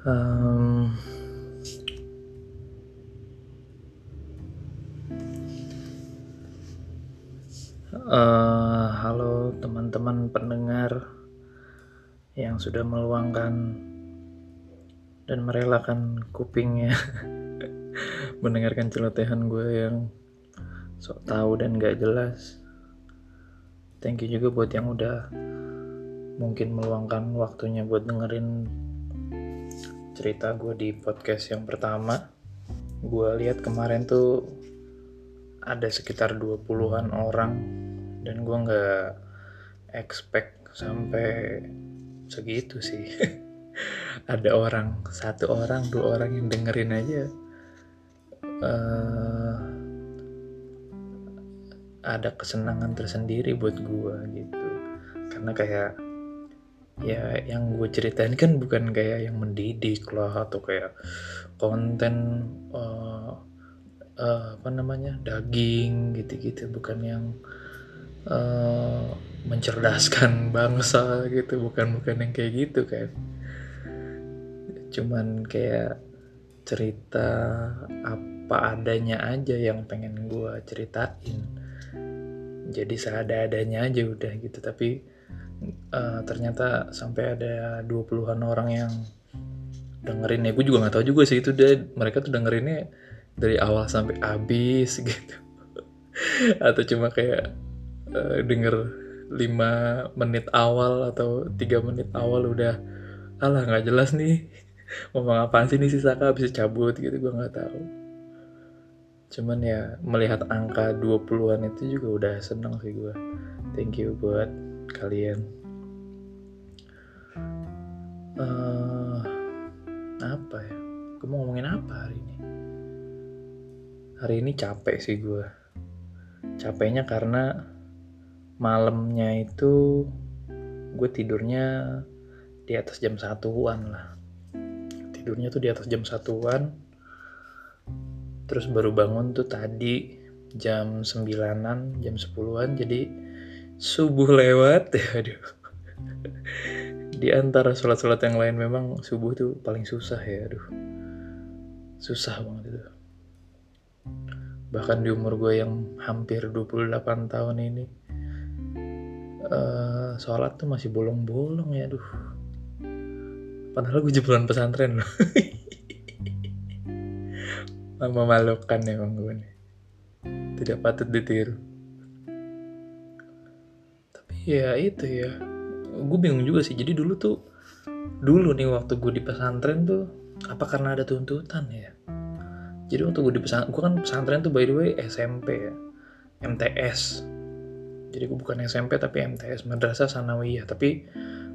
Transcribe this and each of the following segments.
Um, uh, halo teman-teman pendengar yang sudah meluangkan dan merelakan kupingnya mendengarkan celotehan gue yang sok tahu dan gak jelas. Thank you juga buat yang udah mungkin meluangkan waktunya buat dengerin cerita gue di podcast yang pertama. Gue lihat kemarin tuh ada sekitar 20-an orang dan gue nggak expect sampai segitu sih. ada orang, satu orang, dua orang yang dengerin aja. Uh, ada kesenangan tersendiri buat gue gitu karena kayak ya yang gue ceritain kan bukan kayak yang mendidik lah atau kayak konten uh, uh, apa namanya daging gitu-gitu. Bukan yang uh, mencerdaskan bangsa gitu. Bukan bukan yang kayak gitu kan. Cuman kayak cerita apa adanya aja yang pengen gue ceritain. Jadi seada-adanya aja udah gitu. Tapi uh, ternyata sampai ada 20-an orang yang dengerin ya. Gue juga nggak tahu juga sih itu deh mereka tuh dengerinnya dari awal sampai habis gitu. Atau cuma kayak uh, denger 5 menit awal atau tiga menit awal udah alah nggak jelas nih ngomong apaan sih nih si Saka bisa cabut gitu. Gue nggak tahu. Cuman ya melihat angka 20-an itu juga udah seneng sih gue thank you buat kalian? Uh, apa ya? Gue mau ngomongin apa hari ini? Hari ini capek sih gue capeknya karena malamnya itu gue tidurnya di atas jam satuan lah. Tidurnya tuh di atas jam satuan. Terus baru bangun tuh tadi jam sembilanan jam sepuluhan. Jadi subuh lewat. Ya aduh. Di antara sholat-sholat yang lain memang subuh tuh paling susah ya aduh. Susah banget itu. Bahkan di umur gue yang hampir 28 tahun ini uh, sholat tuh masih bolong-bolong ya aduh. Padahal gue jebolan pesantren loh. Memalukan emang gue nih. Tidak patut ditiru ya itu ya. Gue bingung juga sih. Jadi dulu tuh dulu nih waktu gue di pesantren tuh apa karena ada tuntutan ya? Jadi waktu gue di pesantren gue kan pesantren tuh by the way SMP ya MTS jadi gue bukan SMP tapi MTS Madrasah Sanawiyah. Tapi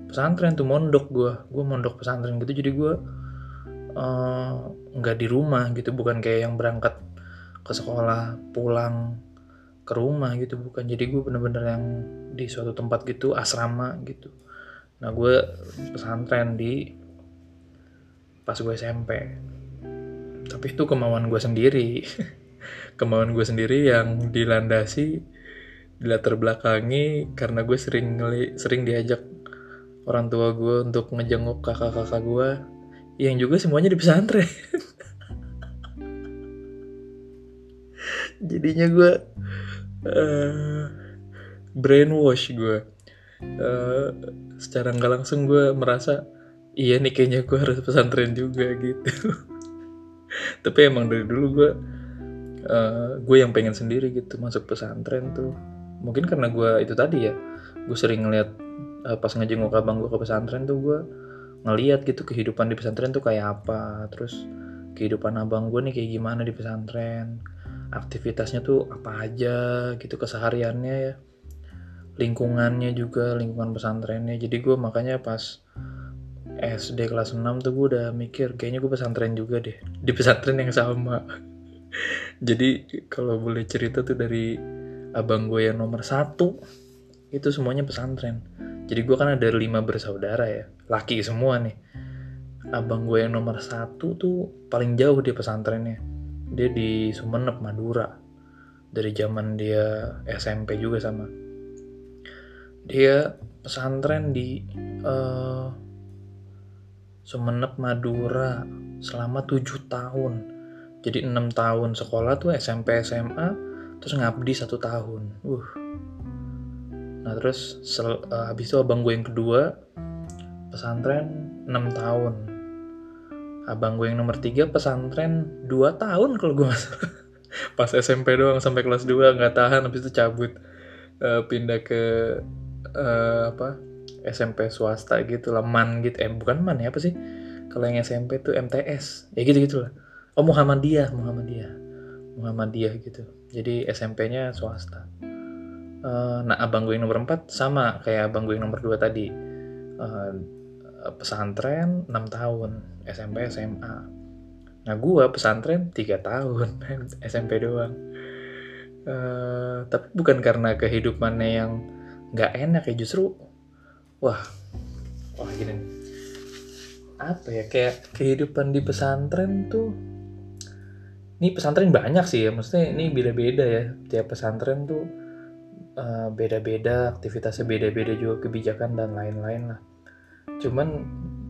pesantren tuh mondok gue gue mondok pesantren gitu. Jadi gue Eh, nggak uh, di rumah gitu. Bukan kayak yang berangkat ke sekolah pulang ke rumah gitu bukan. Jadi gue bener-bener yang di suatu tempat gitu asrama gitu. Nah gue pesantren di pas gue SMP tapi itu kemauan gue sendiri. Kemauan gue sendiri yang dilandasi dilatar belakangi karena gue sering sering diajak orang tua gue untuk ngejenguk kakak-kakak gue yang juga semuanya di pesantren. Jadinya gue uh, brainwash gue uh, secara nggak langsung gue merasa iya nih kayaknya gue harus pesantren juga gitu. Tapi emang dari dulu gue uh, gue yang pengen sendiri gitu masuk pesantren tuh. Mungkin karena gue itu tadi ya gue sering ngeliat uh, pas ngejenguk abang gue ke pesantren tuh gue ngeliat gitu kehidupan di pesantren tuh kayak apa. Terus kehidupan abang gue nih kayak gimana di pesantren aktivitasnya tuh apa aja gitu kesehariannya ya. Lingkungannya juga lingkungan pesantrennya. Jadi gue makanya pas SD kelas 6 tuh gue udah mikir kayaknya gue pesantren juga deh. Di pesantren yang sama. Jadi kalau boleh cerita tuh dari abang gue yang nomor satu itu semuanya pesantren. Jadi gue kan ada lima bersaudara ya laki semua nih. Abang gue yang nomor satu tuh paling jauh dia pesantrennya dia di Sumeneb Madura. Dari zaman dia SMP juga sama. Dia pesantren di uh, Sumenep Madura selama tujuh tahun. Jadi enam tahun sekolah tuh SMP SMA terus ngabdi satu tahun. Uh. Nah terus sel, uh, habis itu abang gue yang kedua pesantren enam tahun abang gue yang nomor tiga pesantren dua tahun kalau gue pas SMP doang sampai kelas 2 nggak tahan habis itu cabut uh, pindah ke uh, apa SMP swasta gitu lah man gitu. Eh bukan man ya apa sih? Kalau yang SMP tuh MTS ya gitu gitulah oh Muhammadiyah Muhammadiyah. Muhammadiyah gitu. Jadi SMP-nya swasta. Uh, nah abang gue yang nomor 4 sama kayak abang gue yang nomor 2 tadi. Uh, pesantren 6 tahun SMP SMA nah gue pesantren 3 tahun SMP doang. Uh, tapi bukan karena kehidupannya yang nggak enak ya justru wah wah gini apa ya kayak kehidupan di pesantren tuh ini pesantren banyak sih ya maksudnya ini beda-beda ya. Tiap pesantren tuh uh, beda-beda aktivitasnya beda-beda juga kebijakan dan lain-lain lah cuman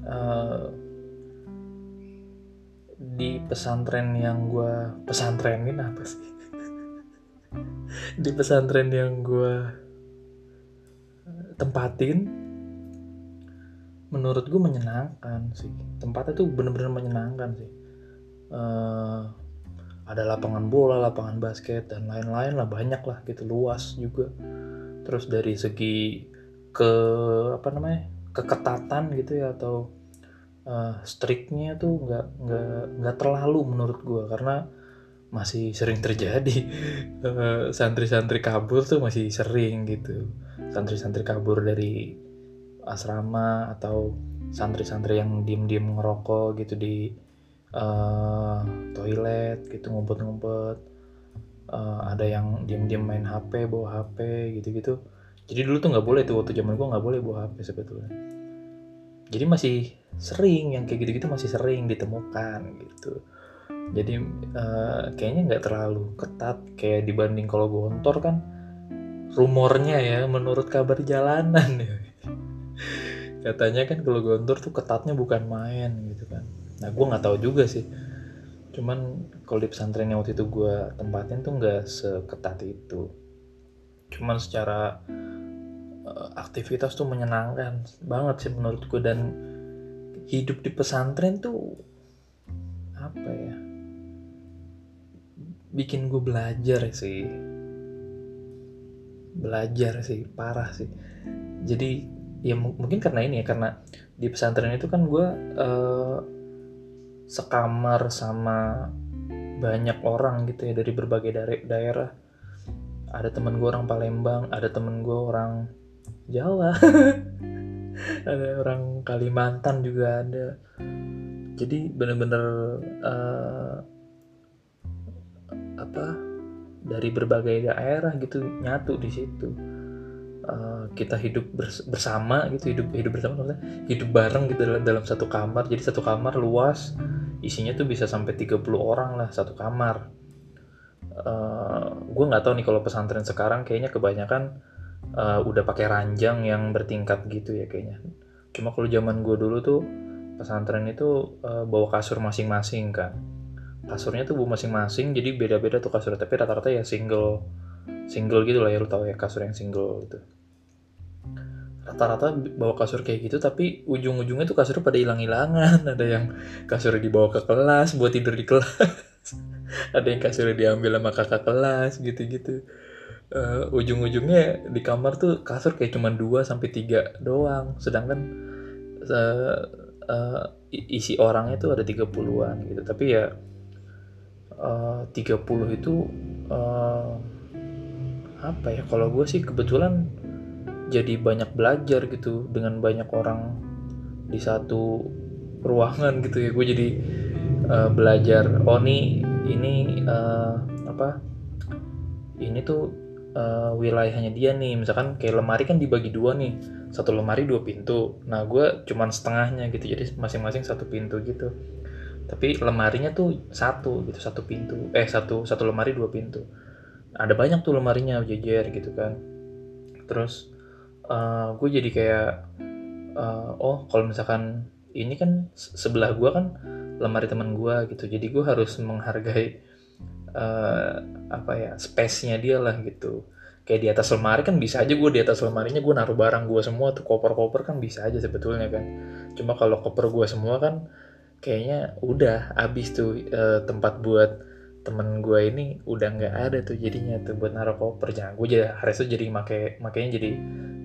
uh, di pesantren yang gue pesantrenin apa sih? Di pesantren yang gue tempatin menurut gue menyenangkan sih. Tempatnya tuh bener-bener menyenangkan sih. Uh, ada lapangan bola lapangan basket dan lain-lain lah banyak lah gitu luas juga. Terus dari segi ke apa namanya keketatan gitu ya atau uh, striknya tuh nggak nggak nggak terlalu menurut gue karena masih sering terjadi. Santri-santri kabur tuh masih sering gitu. Santri-santri kabur dari asrama atau santri-santri yang diem-diem ngerokok gitu di uh, toilet gitu ngumpet-ngumpet. Uh, ada yang diem-diem main HP bawa HP gitu-gitu jadi dulu tuh nggak boleh tuh waktu zaman gua nggak boleh bawa HP sebetulnya jadi masih sering yang kayak gitu-gitu masih sering ditemukan gitu. Jadi uh, kayaknya nggak terlalu ketat kayak dibanding kalau gontor kan rumornya ya menurut kabar jalanan ya. Katanya kan kalau Gontor tuh ketatnya bukan main gitu kan. Nah gue nggak tahu juga sih. Cuman kalau di pesantren yang waktu itu gue tempatin tuh nggak seketat itu. Cuman secara aktivitas tuh menyenangkan banget sih menurut gue dan hidup di pesantren tuh apa ya bikin gue belajar sih. Belajar sih parah sih. Jadi ya mungkin karena ini ya karena di pesantren itu kan gue uh, sekamar sama banyak orang gitu ya dari berbagai daerah. Ada temen gue orang Palembang ada temen gue orang Jawa. Ada orang Kalimantan juga ada. Jadi bener-bener uh, apa dari berbagai daerah gitu nyatu di situ. Uh, kita hidup bersama gitu hidup hidup bersama maksudnya hidup bareng gitu dalam, dalam satu kamar. Jadi satu kamar luas isinya tuh bisa sampai 30 orang lah satu kamar. Uh, gue nggak tahu nih kalau pesantren sekarang kayaknya kebanyakan uh, udah pakai ranjang yang bertingkat gitu ya kayaknya. Cuma kalau zaman gue dulu tuh pesantren itu uh, bawa kasur masing-masing kan kasurnya tuh bu masing-masing jadi beda-beda tuh kasur. Tapi rata-rata ya single single gitu lah ya lu tau ya kasur yang single gitu. Rata-rata bawa kasur kayak gitu tapi ujung-ujungnya tuh kasur pada hilang-hilangan. Ada yang kasurnya dibawa ke kelas buat tidur di kelas. Ada yang kasurnya diambil sama kakak kelas gitu-gitu uh, ujung-ujungnya di kamar tuh kasur kayak cuma 2 sampai tiga doang. Sedangkan uh, uh, isi orangnya tuh ada 30-an gitu. Tapi ya uh, 30 itu uh, apa ya? Kalau gue sih kebetulan jadi banyak belajar gitu dengan banyak orang di satu ruangan gitu ya. Gue jadi uh, belajar oh nih ini uh, apa? Ini tuh uh, wilayahnya dia nih. Misalkan kayak lemari kan dibagi dua nih. Satu lemari dua pintu. Nah gue cuman setengahnya gitu. Jadi masing-masing satu pintu gitu. Tapi lemarinya tuh satu gitu satu pintu. Eh satu satu lemari dua pintu. Ada banyak tuh lemarinya jejer gitu kan. Terus uh, gue jadi kayak uh, oh kalau misalkan ini kan sebelah gue kan lemari teman gue gitu. Jadi gue harus menghargai uh, apa ya space-nya dia lah gitu. Kayak di atas lemari kan bisa aja gue di atas lemarinya gue naruh barang gue semua tuh koper-koper kan bisa aja sebetulnya kan. Cuma kalau koper gue semua kan kayaknya udah abis tuh uh, tempat buat temen gue ini udah nggak ada tuh jadinya tuh buat naruh koper. Jangan gue jadi itu jadi make makanya jadi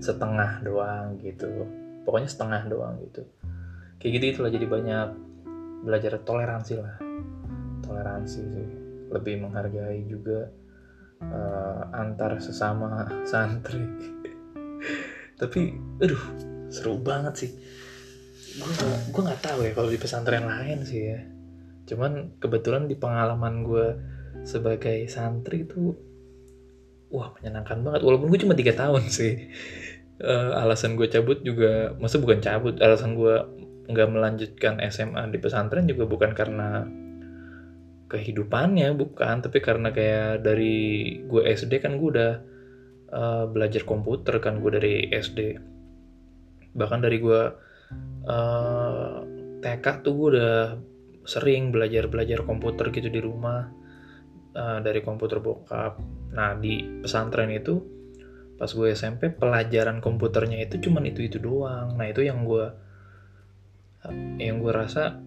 setengah doang gitu. Pokoknya setengah doang gitu. Kayak gitu itulah jadi banyak belajar toleransi lah. Toleransi sih lebih menghargai juga uh, antar sesama santri. Tapi aduh seru banget sih. Gue gue nggak tahu ya kalau di pesantren lain sih ya. Cuman kebetulan di pengalaman gue sebagai santri itu wah menyenangkan banget. Walaupun gue cuma tiga tahun sih. Uh, alasan gue cabut juga maksud bukan cabut alasan gue nggak melanjutkan SMA di pesantren juga bukan karena kehidupannya bukan. Tapi karena kayak dari gue SD kan gue udah uh, belajar komputer kan gue dari SD bahkan dari gue uh, TK tuh gue udah sering belajar belajar komputer gitu di rumah uh, dari komputer bokap. Nah di pesantren itu pas gue SMP pelajaran komputernya itu cuman itu itu doang. Nah itu yang gue yang gue rasa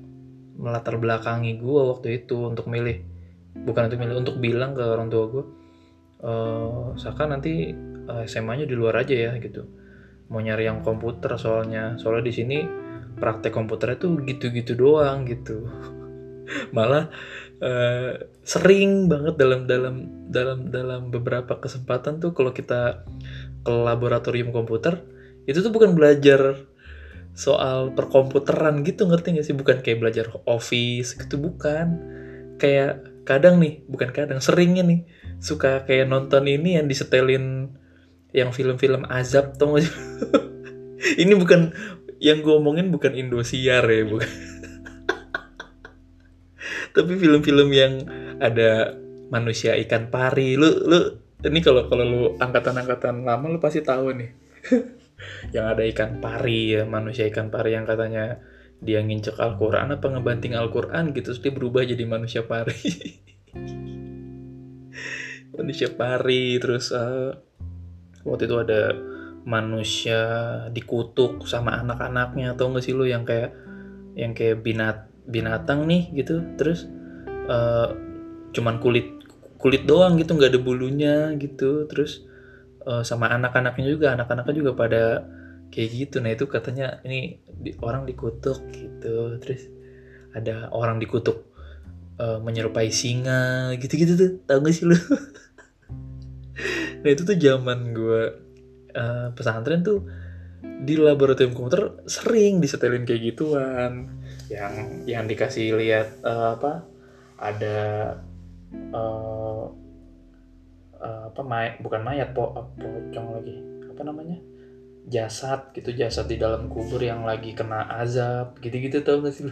melatar belakangi gue waktu itu untuk milih. Bukan untuk milih untuk bilang ke orang tua gue uh, Saka nanti eh, SMA-nya di luar aja ya gitu. Mau nyari yang komputer soalnya. Soalnya di sini praktek komputernya tuh gitu-gitu doang gitu. Malah uh, sering banget dalam dalam dalam dalam beberapa kesempatan tuh kalau kita ke laboratorium komputer itu tuh bukan belajar soal perkomputeran gitu ngerti gak sih? Bukan kayak belajar office gitu bukan. Kayak kadang nih bukan kadang seringnya nih suka kayak nonton ini yang disetelin yang film-film azab tau gak sih? Ini bukan yang gue omongin bukan Indosiar ya bukan. Tapi film-film yang ada manusia ikan pari lu lu ini kalau kalau lu angkatan-angkatan lama lu pasti tahu nih yang ada ikan pari ya manusia ikan pari yang katanya dia nginjek Al-Quran apa ngebanting Al-Quran gitu terus dia berubah jadi manusia pari. Manusia pari terus uh, waktu itu ada manusia dikutuk sama anak-anaknya atau enggak sih lo yang kayak yang kayak binat binatang nih gitu terus uh, cuman kulit kulit doang gitu nggak ada bulunya gitu terus uh, sama anak-anaknya juga. Anak-anaknya juga pada kayak gitu. Nah itu katanya ini di, orang dikutuk gitu. Terus ada orang dikutuk uh, menyerupai singa gitu-gitu tuh. Tau gak sih lu? Nah itu tuh zaman gue uh, pesantren tuh di laboratorium komputer sering disetelin kayak gituan. Yang yang dikasih lihat uh, apa ada uh, uh, apa may bukan mayat po pocong lagi. Apa namanya? Jasad gitu jasad di dalam kubur yang lagi kena azab gitu-gitu tau gak sih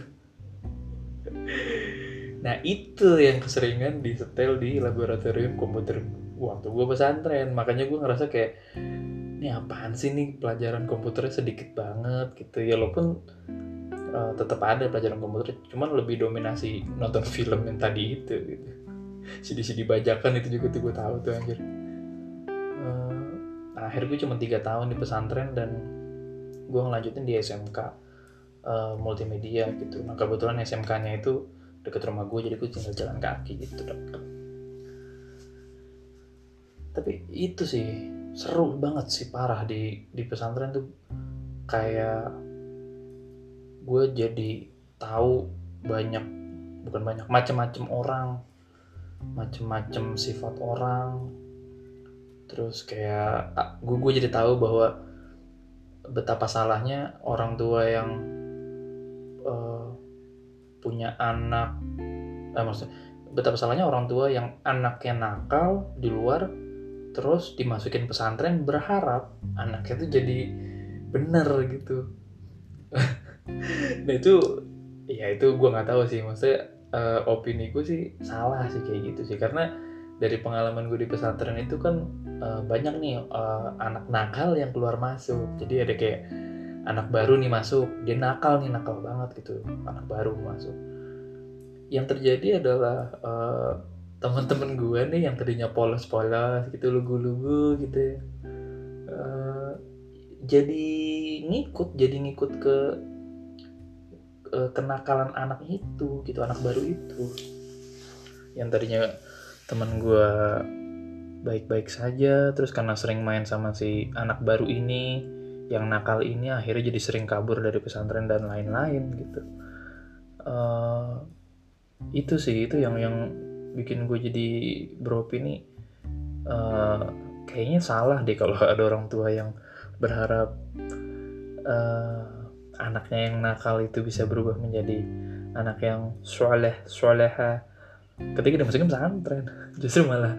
nah itu yang keseringan disetel di laboratorium komputer waktu gue pesantren. Makanya gue ngerasa kayak ini apaan sih nih pelajaran komputernya sedikit banget gitu ya. Walaupun uh, tetap ada pelajaran komputer cuman lebih dominasi nonton film yang tadi itu gitu CD-CD bajakan itu juga tuh gue tahu tuh anjir. Uh, akhir gue cuma tiga tahun di pesantren dan gue ngelanjutin di SMK uh, eh, multimedia gitu. Nah kebetulan SMK-nya itu deket rumah gue jadi gue tinggal jalan kaki gitu deket tapi itu sih seru banget sih parah di di pesantren tuh. Kayak gue jadi tahu banyak bukan banyak macam-macam orang macem-macem sifat orang. Terus kayak gue gue jadi tahu bahwa betapa salahnya orang tua yang uh, punya anak eh, maksudnya betapa salahnya orang tua yang anaknya nakal di luar terus dimasukin pesantren berharap anaknya itu jadi bener gitu. Nah itu ya itu gue nggak tahu sih maksudnya uh, opini gue sih salah sih kayak gitu sih. Karena dari pengalaman gue di pesantren itu kan uh, banyak nih uh, anak nakal yang keluar masuk. Jadi ada kayak anak baru nih masuk. Dia nakal nih nakal banget gitu. Anak baru masuk. Yang terjadi adalah uh, teman-teman gue nih yang tadinya polos-polos gitu lugu-lugu gitu uh, jadi ngikut jadi ngikut ke uh, kenakalan anak itu gitu anak baru itu. Yang tadinya teman gue baik-baik saja terus karena sering main sama si anak baru ini yang nakal ini akhirnya jadi sering kabur dari pesantren dan lain-lain gitu. Uh, itu sih itu yang yang bikin gue jadi beropini uh, kayaknya salah deh kalau ada orang tua yang berharap uh, anaknya yang nakal itu bisa berubah menjadi anak yang soleh soleha. Ketika dimasukin pesantren justru malah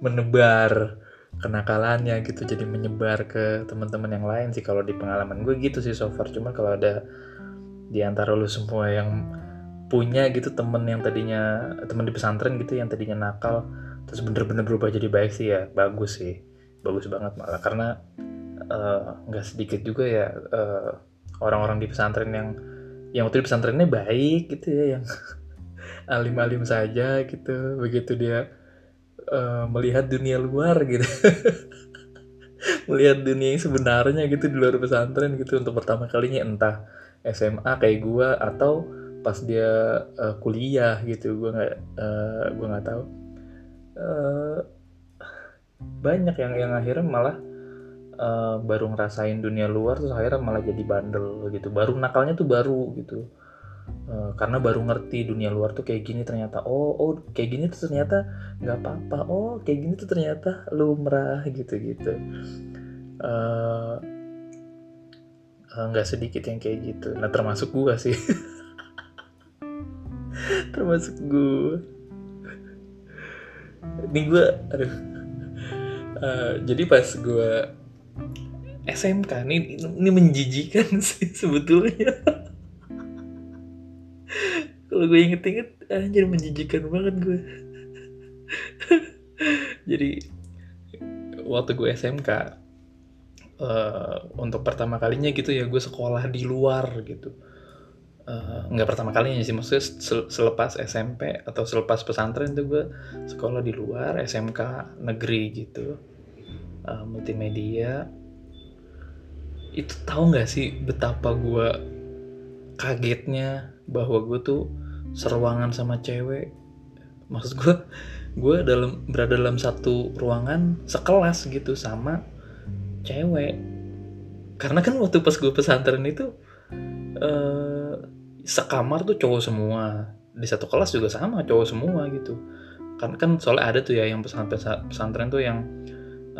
menebar kenakalannya gitu. Jadi menyebar ke teman-teman yang lain sih. Kalau di pengalaman gue gitu sih so far. Cuman kalau ada di antara lu semua yang punya gitu temen yang tadinya temen di pesantren gitu yang tadinya nakal terus bener-bener berubah jadi baik sih ya bagus sih. Bagus banget malah. Karena eh, nggak uh, sedikit juga ya uh, orang-orang di pesantren yang yang waktu di pesantrennya baik gitu ya yang alim-alim saja gitu. Begitu dia uh, melihat dunia luar gitu. Melihat dunia yang sebenarnya gitu di luar pesantren gitu. Untuk pertama kalinya entah SMA kayak gua atau pas dia uh, kuliah gitu. Gua nggak uh, gua nggak tahu. Uh, banyak yang yang akhirnya malah uh, baru ngerasain dunia luar terus akhirnya malah jadi bandel gitu. Baru nakalnya tuh baru gitu. Uh, karena baru ngerti dunia luar tuh kayak gini ternyata. Oh oh kayak gini tuh ternyata nggak apa-apa. Oh kayak gini tuh ternyata lumrah gitu gitu nggak uh, uh, sedikit yang kayak gitu. Nah termasuk gua sih. Termasuk gua. Ini gua aduh. Uh, jadi pas gua SMK ini ini menjijikan sih sebetulnya. Kalau gue inget-inget anjir menjijikan banget gue. Jadi waktu gue SMK uh, eh, untuk pertama kalinya gitu ya gue sekolah di luar gitu. Uh, nggak pertama kalinya sih maksudnya selepas SMP atau selepas pesantren tuh gue sekolah di luar SMK negeri gitu uh, multimedia. Itu tahu nggak sih betapa gue kagetnya bahwa gue tuh seruangan sama cewek? Maksud gue gue dalam berada dalam satu ruangan sekelas gitu sama cewek. Karena kan waktu pas gue pesantren itu eh, sekamar tuh cowok semua. Di satu kelas juga sama cowok semua gitu. Kan kan soalnya ada tuh ya yang pesantren pesantren tuh yang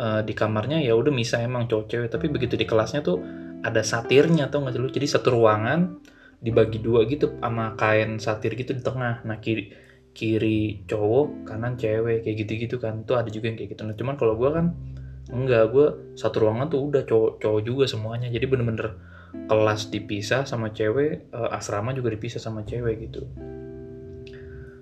uh, di kamarnya ya udah bisa emang cowok cewek. Tapi begitu di kelasnya tuh ada satirnya atau nggak sih lu? Jadi satu ruangan dibagi dua gitu sama kain satir gitu di tengah. Nah kiri kiri cowok kanan cewek kayak gitu gitu kan. Tuh ada juga yang kayak gitu. Nah cuman kalau gue kan enggak. Gue satu ruangan tuh udah cowok cowok juga semuanya. Jadi bener-bener kelas dipisah sama cewek uh, asrama juga dipisah sama cewek gitu.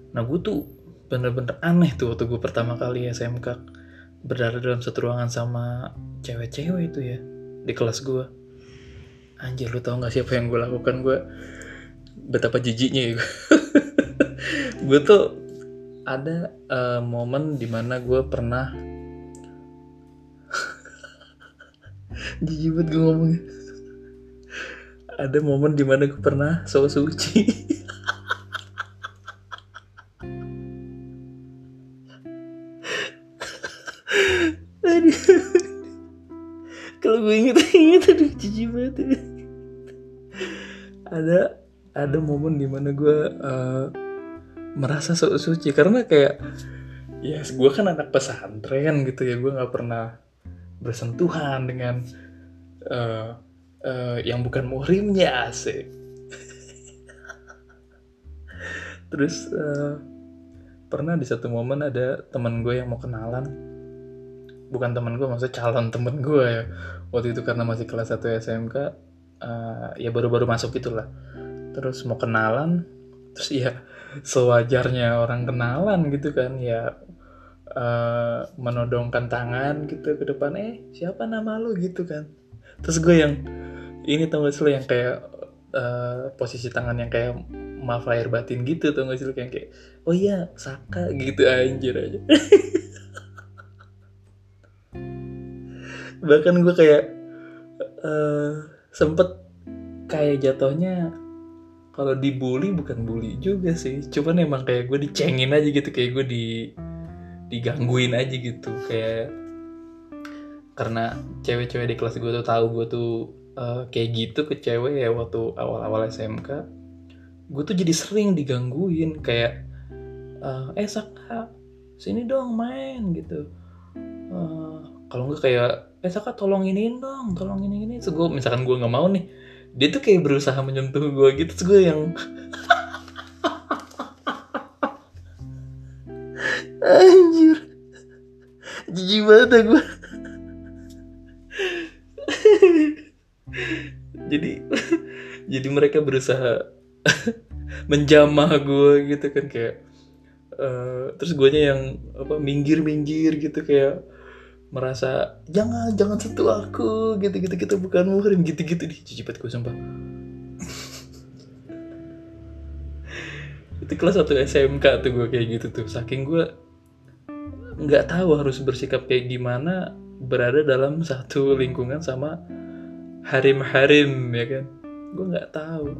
Nah gue tuh bener-bener aneh tuh waktu gue pertama kali SMK berada dalam satu ruangan sama cewek-cewek itu ya di kelas gue anjir lu tau gak siapa yang gue lakukan? Gue betapa jijiknya ya gue tuh ada uh, momen di mana gue pernah jijik banget gue ngomongnya. Ada momen di mana gue pernah so suci banget ada ada momen di mana gue uh, merasa su suci karena kayak ya yes, gue kan anak pesantren gitu ya. Gue nggak pernah bersentuhan dengan uh, uh, yang bukan muhrimnya asik terus uh, pernah di satu momen ada teman gue yang mau kenalan. Bukan teman gue maksudnya calon temen gue ya waktu itu karena masih kelas 1 SMK uh, ya baru-baru masuk itulah terus mau kenalan terus ya sewajarnya orang kenalan gitu kan ya uh, menodongkan tangan gitu ke depan eh siapa nama lu? gitu kan. Terus gue yang ini tau gak sih lo yang kayak uh, posisi tangan yang kayak maaf lahir batin gitu tau gak sih lo yang kayak oh iya Saka gitu anjir aja bahkan gue kayak uh, sempet kayak jatuhnya kalau dibully bukan bully juga sih. Cuman emang kayak gue dicengin aja gitu kayak gue di digangguin aja gitu. Kayak karena cewek-cewek di kelas gue tuh tahu gue tuh uh, kayak gitu ke cewek ya waktu awal-awal SMK gue tuh jadi sering digangguin kayak uh, eh Saka sini dong main gitu. Uh, kalau nggak kayak eh Saka tolong ini dong tolong ini ini. So, gue misalkan gue nggak mau nih dia tuh kayak berusaha menyentuh gue gitu terus gue yang anjir. Jijik banget ya gue jadi jadi mereka berusaha menjamah gue gitu kan kayak uh, terus gue yang apa minggir minggir gitu kayak merasa jangan jangan sentuh aku gitu gitu gitu bukan muhrim gitu gitu di cicipet gue sumpah. Itu kelas satu SMK tuh gue kayak gitu tuh. Saking gue nggak tahu harus bersikap kayak gimana berada dalam satu lingkungan sama harim-harim ya kan? Gue nggak tahu.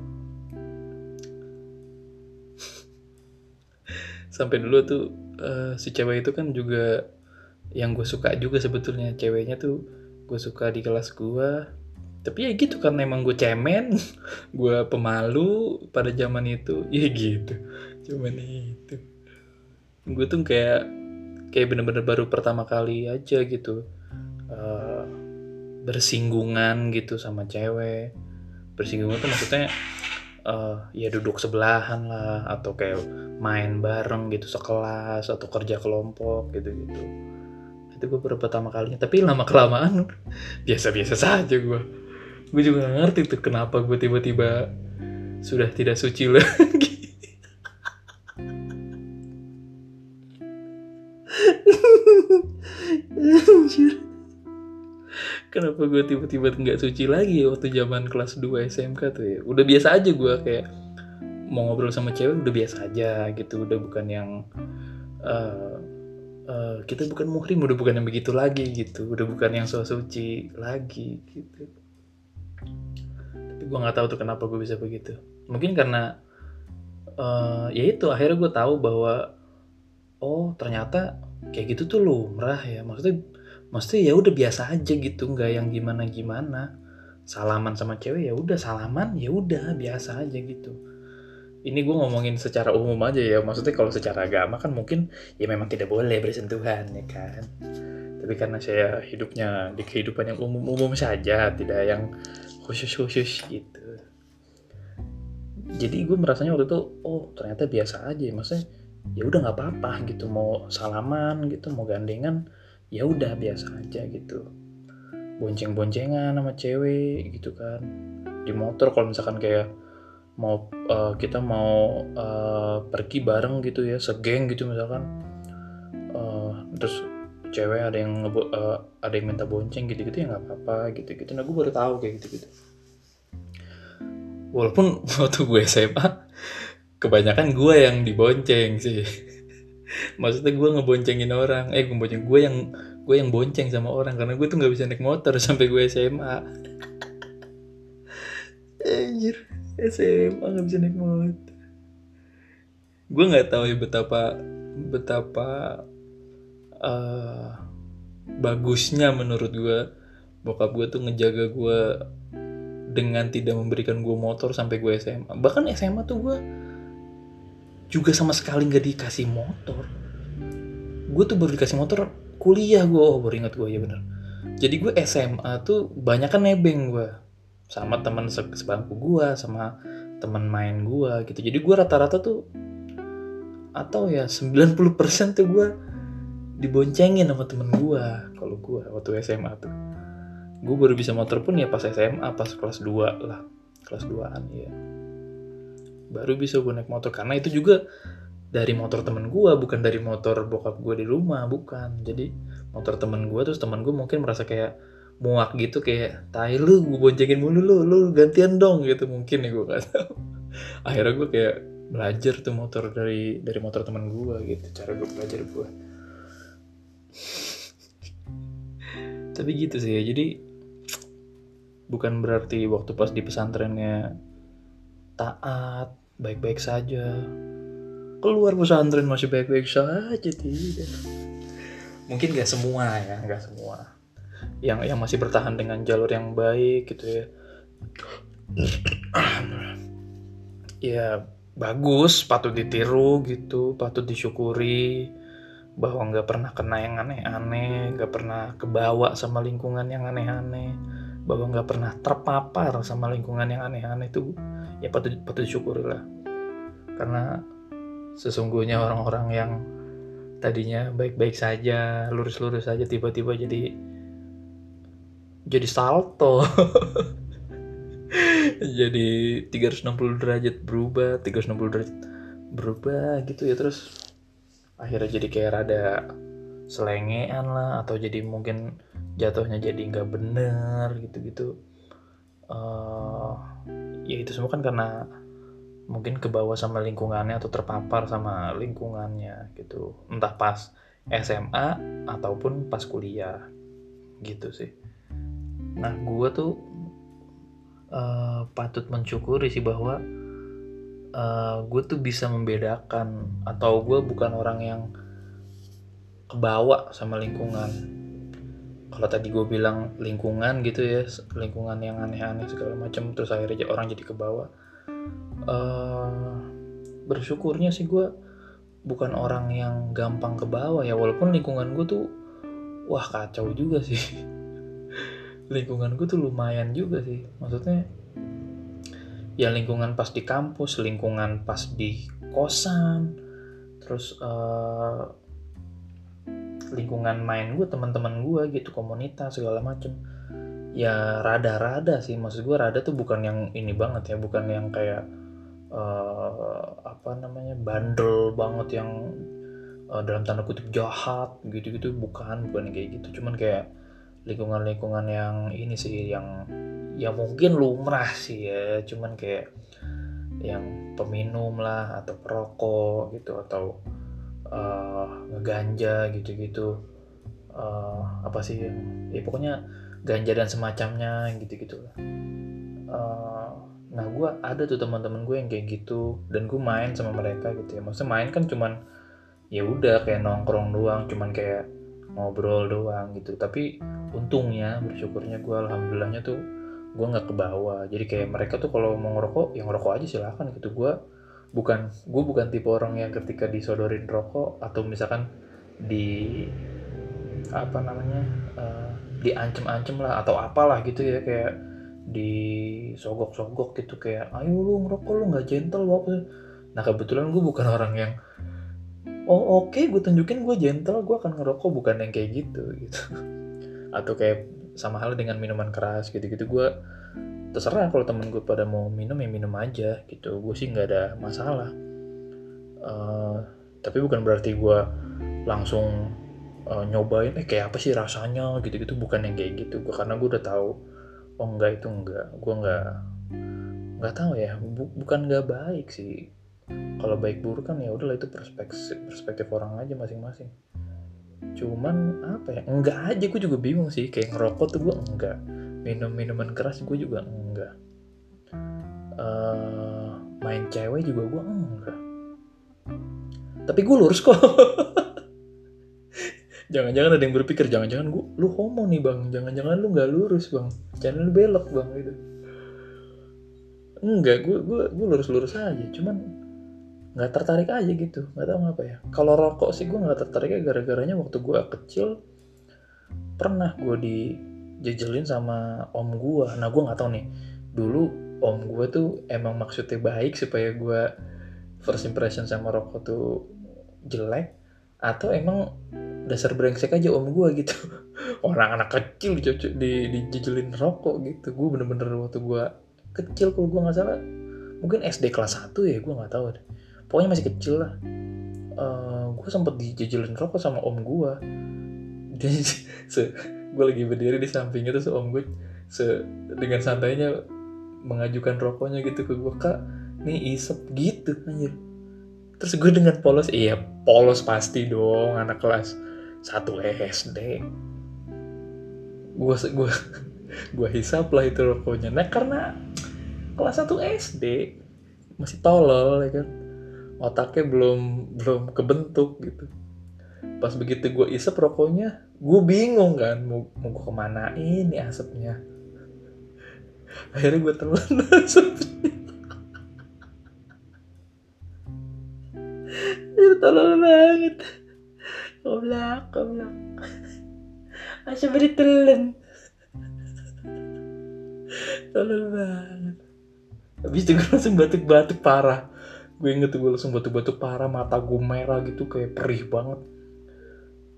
Sampai dulu tuh uh, si cewek itu kan juga yang gue suka juga sebetulnya. Ceweknya tuh gue suka di kelas gue tapi ya gitu kan emang gue cemen gue pemalu pada zaman itu. Ya gitu cuman itu. Gue tuh kayak kayak bener-bener baru pertama kali aja gitu uh, bersinggungan gitu sama cewek. Bersinggungan tuh maksudnya uh, ya duduk sebelahan lah atau kayak main bareng gitu sekelas atau kerja kelompok gitu gitu itu gue baru pertama kalinya tapi lama kelamaan biasa-biasa saja gue gue juga gak ngerti tuh kenapa gue tiba-tiba sudah tidak suci lagi Anjir. Kenapa gue tiba-tiba nggak suci lagi ya waktu zaman kelas 2 SMK tuh ya. Udah biasa aja gue kayak mau ngobrol sama cewek udah biasa aja gitu. Udah bukan yang uh, uh, kita bukan muhrim udah bukan yang begitu lagi gitu. Udah bukan yang so suci lagi gitu. Tapi gue nggak tahu tuh kenapa gue bisa begitu. Mungkin karena uh, ya itu akhirnya gue tahu bahwa oh ternyata kayak gitu tuh lumrah ya. Maksudnya maksudnya ya udah biasa aja gitu nggak yang gimana gimana salaman sama cewek ya udah salaman ya udah biasa aja gitu ini gue ngomongin secara umum aja ya maksudnya kalau secara agama kan mungkin ya memang tidak boleh bersentuhan ya kan? Tapi karena saya hidupnya di kehidupan yang umum-umum saja tidak yang khusus-khusus gitu. Jadi gue merasanya waktu itu oh ternyata biasa aja maksudnya ya udah nggak apa-apa gitu mau salaman gitu mau gandengan ya udah biasa aja gitu. Bonceng-boncengan sama cewek gitu kan. Di motor kalau misalkan kayak mau uh, kita mau uh, pergi bareng gitu ya segeng gitu misalkan. Uh, terus cewek ada yang ngebo, uh, ada yang minta bonceng gitu gitu ya nggak apa-apa gitu gitu nah gue baru tahu kayak gitu gitu walaupun waktu gue SMA kebanyakan gue yang dibonceng sih. Maksudnya gue ngeboncengin orang. Eh ngebonceng gue yang gue yang bonceng sama orang karena gue tuh nggak bisa naik motor sampai gue SMA anjir SMA nggak bisa naik motor. Gue nggak tahu ya betapa betapa uh, bagusnya menurut gue bokap gue tuh ngejaga gue dengan tidak memberikan gue motor sampai gue SMA bahkan SMA tuh gue juga sama sekali nggak dikasih motor. Gue tuh baru dikasih motor kuliah gue oh baru ingat gue ya bener. Jadi gue SMA tuh banyak kan nebeng gue sama teman se sebangku gue sama teman main gue gitu. Jadi gue rata-rata tuh atau ya 90% tuh gue diboncengin sama temen gue kalau gue waktu SMA tuh. Gue baru bisa motor pun ya pas SMA pas kelas 2 lah kelas 2an ya baru bisa gue naik motor karena itu juga dari motor temen gue bukan dari motor bokap gue di rumah bukan. Jadi motor temen gue terus temen gue mungkin merasa kayak muak gitu kayak tai lu gue boncengin mulu lu lu gantian dong gitu. Mungkin ya gue gak tahu. Akhirnya gue kayak belajar tuh motor dari dari motor teman gue gitu cara gue belajar gue tapi gitu sih ya jadi bukan berarti waktu pas di pesantrennya taat baik-baik saja. Keluar pesantren masih baik-baik saja tidak. Mungkin gak semua ya gak semua yang yang masih bertahan dengan jalur yang baik gitu ya. Ya bagus patut ditiru gitu patut disyukuri bahwa nggak pernah kena yang aneh-aneh nggak pernah kebawa sama lingkungan yang aneh-aneh bahwa nggak pernah terpapar sama lingkungan yang aneh-aneh itu ya patut patut disyukuri lah. Karena sesungguhnya orang-orang yang tadinya baik-baik saja lurus-lurus saja tiba-tiba jadi jadi salto. Jadi 360 derajat berubah 360 derajat berubah gitu ya terus akhirnya jadi kayak rada selengean lah atau jadi mungkin jatuhnya jadi nggak bener gitu-gitu. Uh, ya itu semua kan karena mungkin ke bawah sama lingkungannya atau terpapar sama lingkungannya gitu. Entah pas SMA ataupun pas kuliah gitu sih nah gue tuh uh, patut mensyukuri sih bahwa uh, eh, gue tuh bisa membedakan atau gue bukan orang yang kebawa sama lingkungan. Kalau tadi gue bilang lingkungan gitu ya lingkungan yang aneh-aneh segala macam terus akhirnya orang jadi kebawa uh, bersyukurnya sih gue bukan orang yang gampang kebawa ya walaupun lingkungan gue tuh wah kacau juga sih lingkungan gue tuh lumayan juga sih. Maksudnya ya lingkungan pas di kampus lingkungan pas di kosan terus uh, lingkungan main gue teman-teman gue gitu komunitas segala macem. Ya rada-rada sih maksud gue rada tuh bukan yang ini banget ya bukan yang kayak uh, apa namanya bandel banget yang uh, dalam tanda kutip jahat gitu-gitu bukan bukan kayak gitu. Cuman kayak lingkungan-lingkungan yang ini sih yang ya mungkin lumrah sih ya. Cuman kayak yang peminum lah atau perokok gitu atau uh, ngeganja gitu-gitu. Uh, apa sih ya pokoknya ganja dan semacamnya gitu-gitu. Lah uh, nah gue ada tuh teman-teman gue yang kayak gitu dan gue main sama mereka gitu ya. Maksudnya main kan cuman ya udah kayak nongkrong doang cuman kayak ngobrol doang gitu. Tapi untungnya bersyukurnya gue alhamdulillahnya tuh gue nggak ke bawah. Jadi kayak mereka tuh kalau mau ngerokok yang ngerokok aja silahkan gitu. Gue bukan gue bukan tipe orang yang ketika disodorin rokok atau misalkan di apa namanya uh, diancem-ancem lah atau apalah gitu ya kayak disogok-sogok gitu kayak ayo lu ngerokok lu nggak gentle apa nah kebetulan gue bukan orang yang oh oke okay, gue tunjukin gue gentle gue akan ngerokok bukan yang kayak gitu gitu. Atau kayak sama hal dengan minuman keras gitu-gitu. Gue terserah kalau temen gue pada mau minum ya minum aja gitu. Gue sih nggak ada masalah. Uh, tapi bukan berarti gue langsung uh, nyobain eh kayak apa sih rasanya gitu-gitu. Bukan yang kayak gitu. Gue karena gue udah tahu oh enggak itu enggak gue enggak nggak tahu ya. Bu bukan nggak baik sih kalau baik buruk kan ya udahlah itu perspektif perspektif orang aja masing-masing. Cuman apa ya enggak aja gue juga bingung sih. Kayak ngerokok tuh gue enggak. Minum minuman keras gue juga enggak. Uh, main cewek juga gue enggak. Tapi gue lurus kok. Jangan-jangan ada yang berpikir jangan-jangan gue lu homo nih bang. Jangan-jangan lu nggak lurus bang. Jangan lu belok bang gitu. Enggak gue gue gue lurus-lurus aja. Cuman nggak tertarik aja gitu nggak tahu ngapa ya. Kalau rokok sih gue nggak tertariknya gara-garanya waktu gue kecil pernah gue dijejelin sama om gue nah gue nggak tahu nih dulu om gue tuh emang maksudnya baik supaya gue first impression sama rokok tuh jelek atau emang dasar brengsek aja om gue gitu. Orang anak kecil di dijejelin rokok gitu. Gue bener-bener waktu gue kecil kalau gue nggak salah mungkin SD kelas 1 ya gue nggak tahu deh pokoknya masih kecil lah. Uh, eh, gue sempet dijajalin rokok sama om gue dan se gue lagi berdiri di sampingnya terus om gue se dengan santainya mengajukan rokoknya gitu ke gue kak nih isep gitu anjir. Terus gue dengan polos iya polos pasti dong anak kelas satu SD gue gue gue hisap lah itu rokoknya. Nah karena kelas 1 SD masih tolol ya kan otaknya belum belum kebentuk gitu. Pas begitu gue isep rokoknya gue bingung kan mau mau gue ke mana ini asapnya. Akhirnya gue telan asapnya. Itu tolol banget. Goblok goblok. Asap ditelan tolol banget. Habis itu gue langsung batuk-batuk parah gue inget gue langsung batuk-batuk parah mata gue merah gitu kayak perih banget.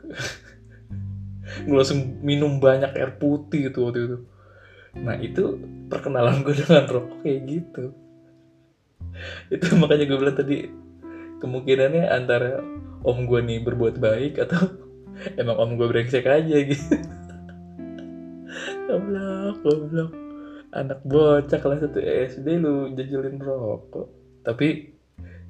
Gue langsung minum banyak air putih itu waktu itu. Nah itu perkenalan gue dengan rokok kayak gitu. Itu makanya gue bilang tadi kemungkinannya antara om gue nih berbuat baik atau emang om gue brengsek aja gitu. Goblok goblok. Anak bocah kelas 1 SD lu jajalin rokok. Tapi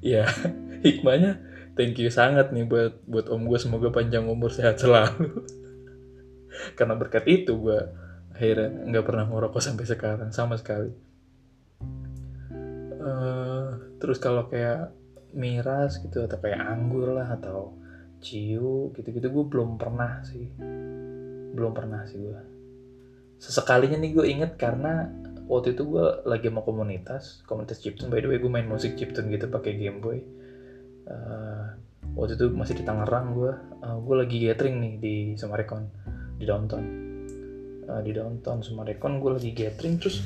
ya hikmahnya thank you sangat nih buat buat om gue semoga panjang umur sehat selalu. Karena berkat itu gue akhirnya nggak pernah ngerokok sampai sekarang sama sekali. Uh, terus kalau kayak miras gitu atau kayak anggur lah atau ciu gitu-gitu gue belum pernah sih. Belum pernah sih gue sesekalinya nih gue inget karena waktu itu gue lagi mau komunitas komunitas chiptune by the way gue main musik chiptune gitu pakai Game Boy. Uh, waktu itu masih di Tangerang gue uh, gue lagi gathering nih di Sumarekon di downtown. Uh, di downtown Sumarekon gue lagi gathering terus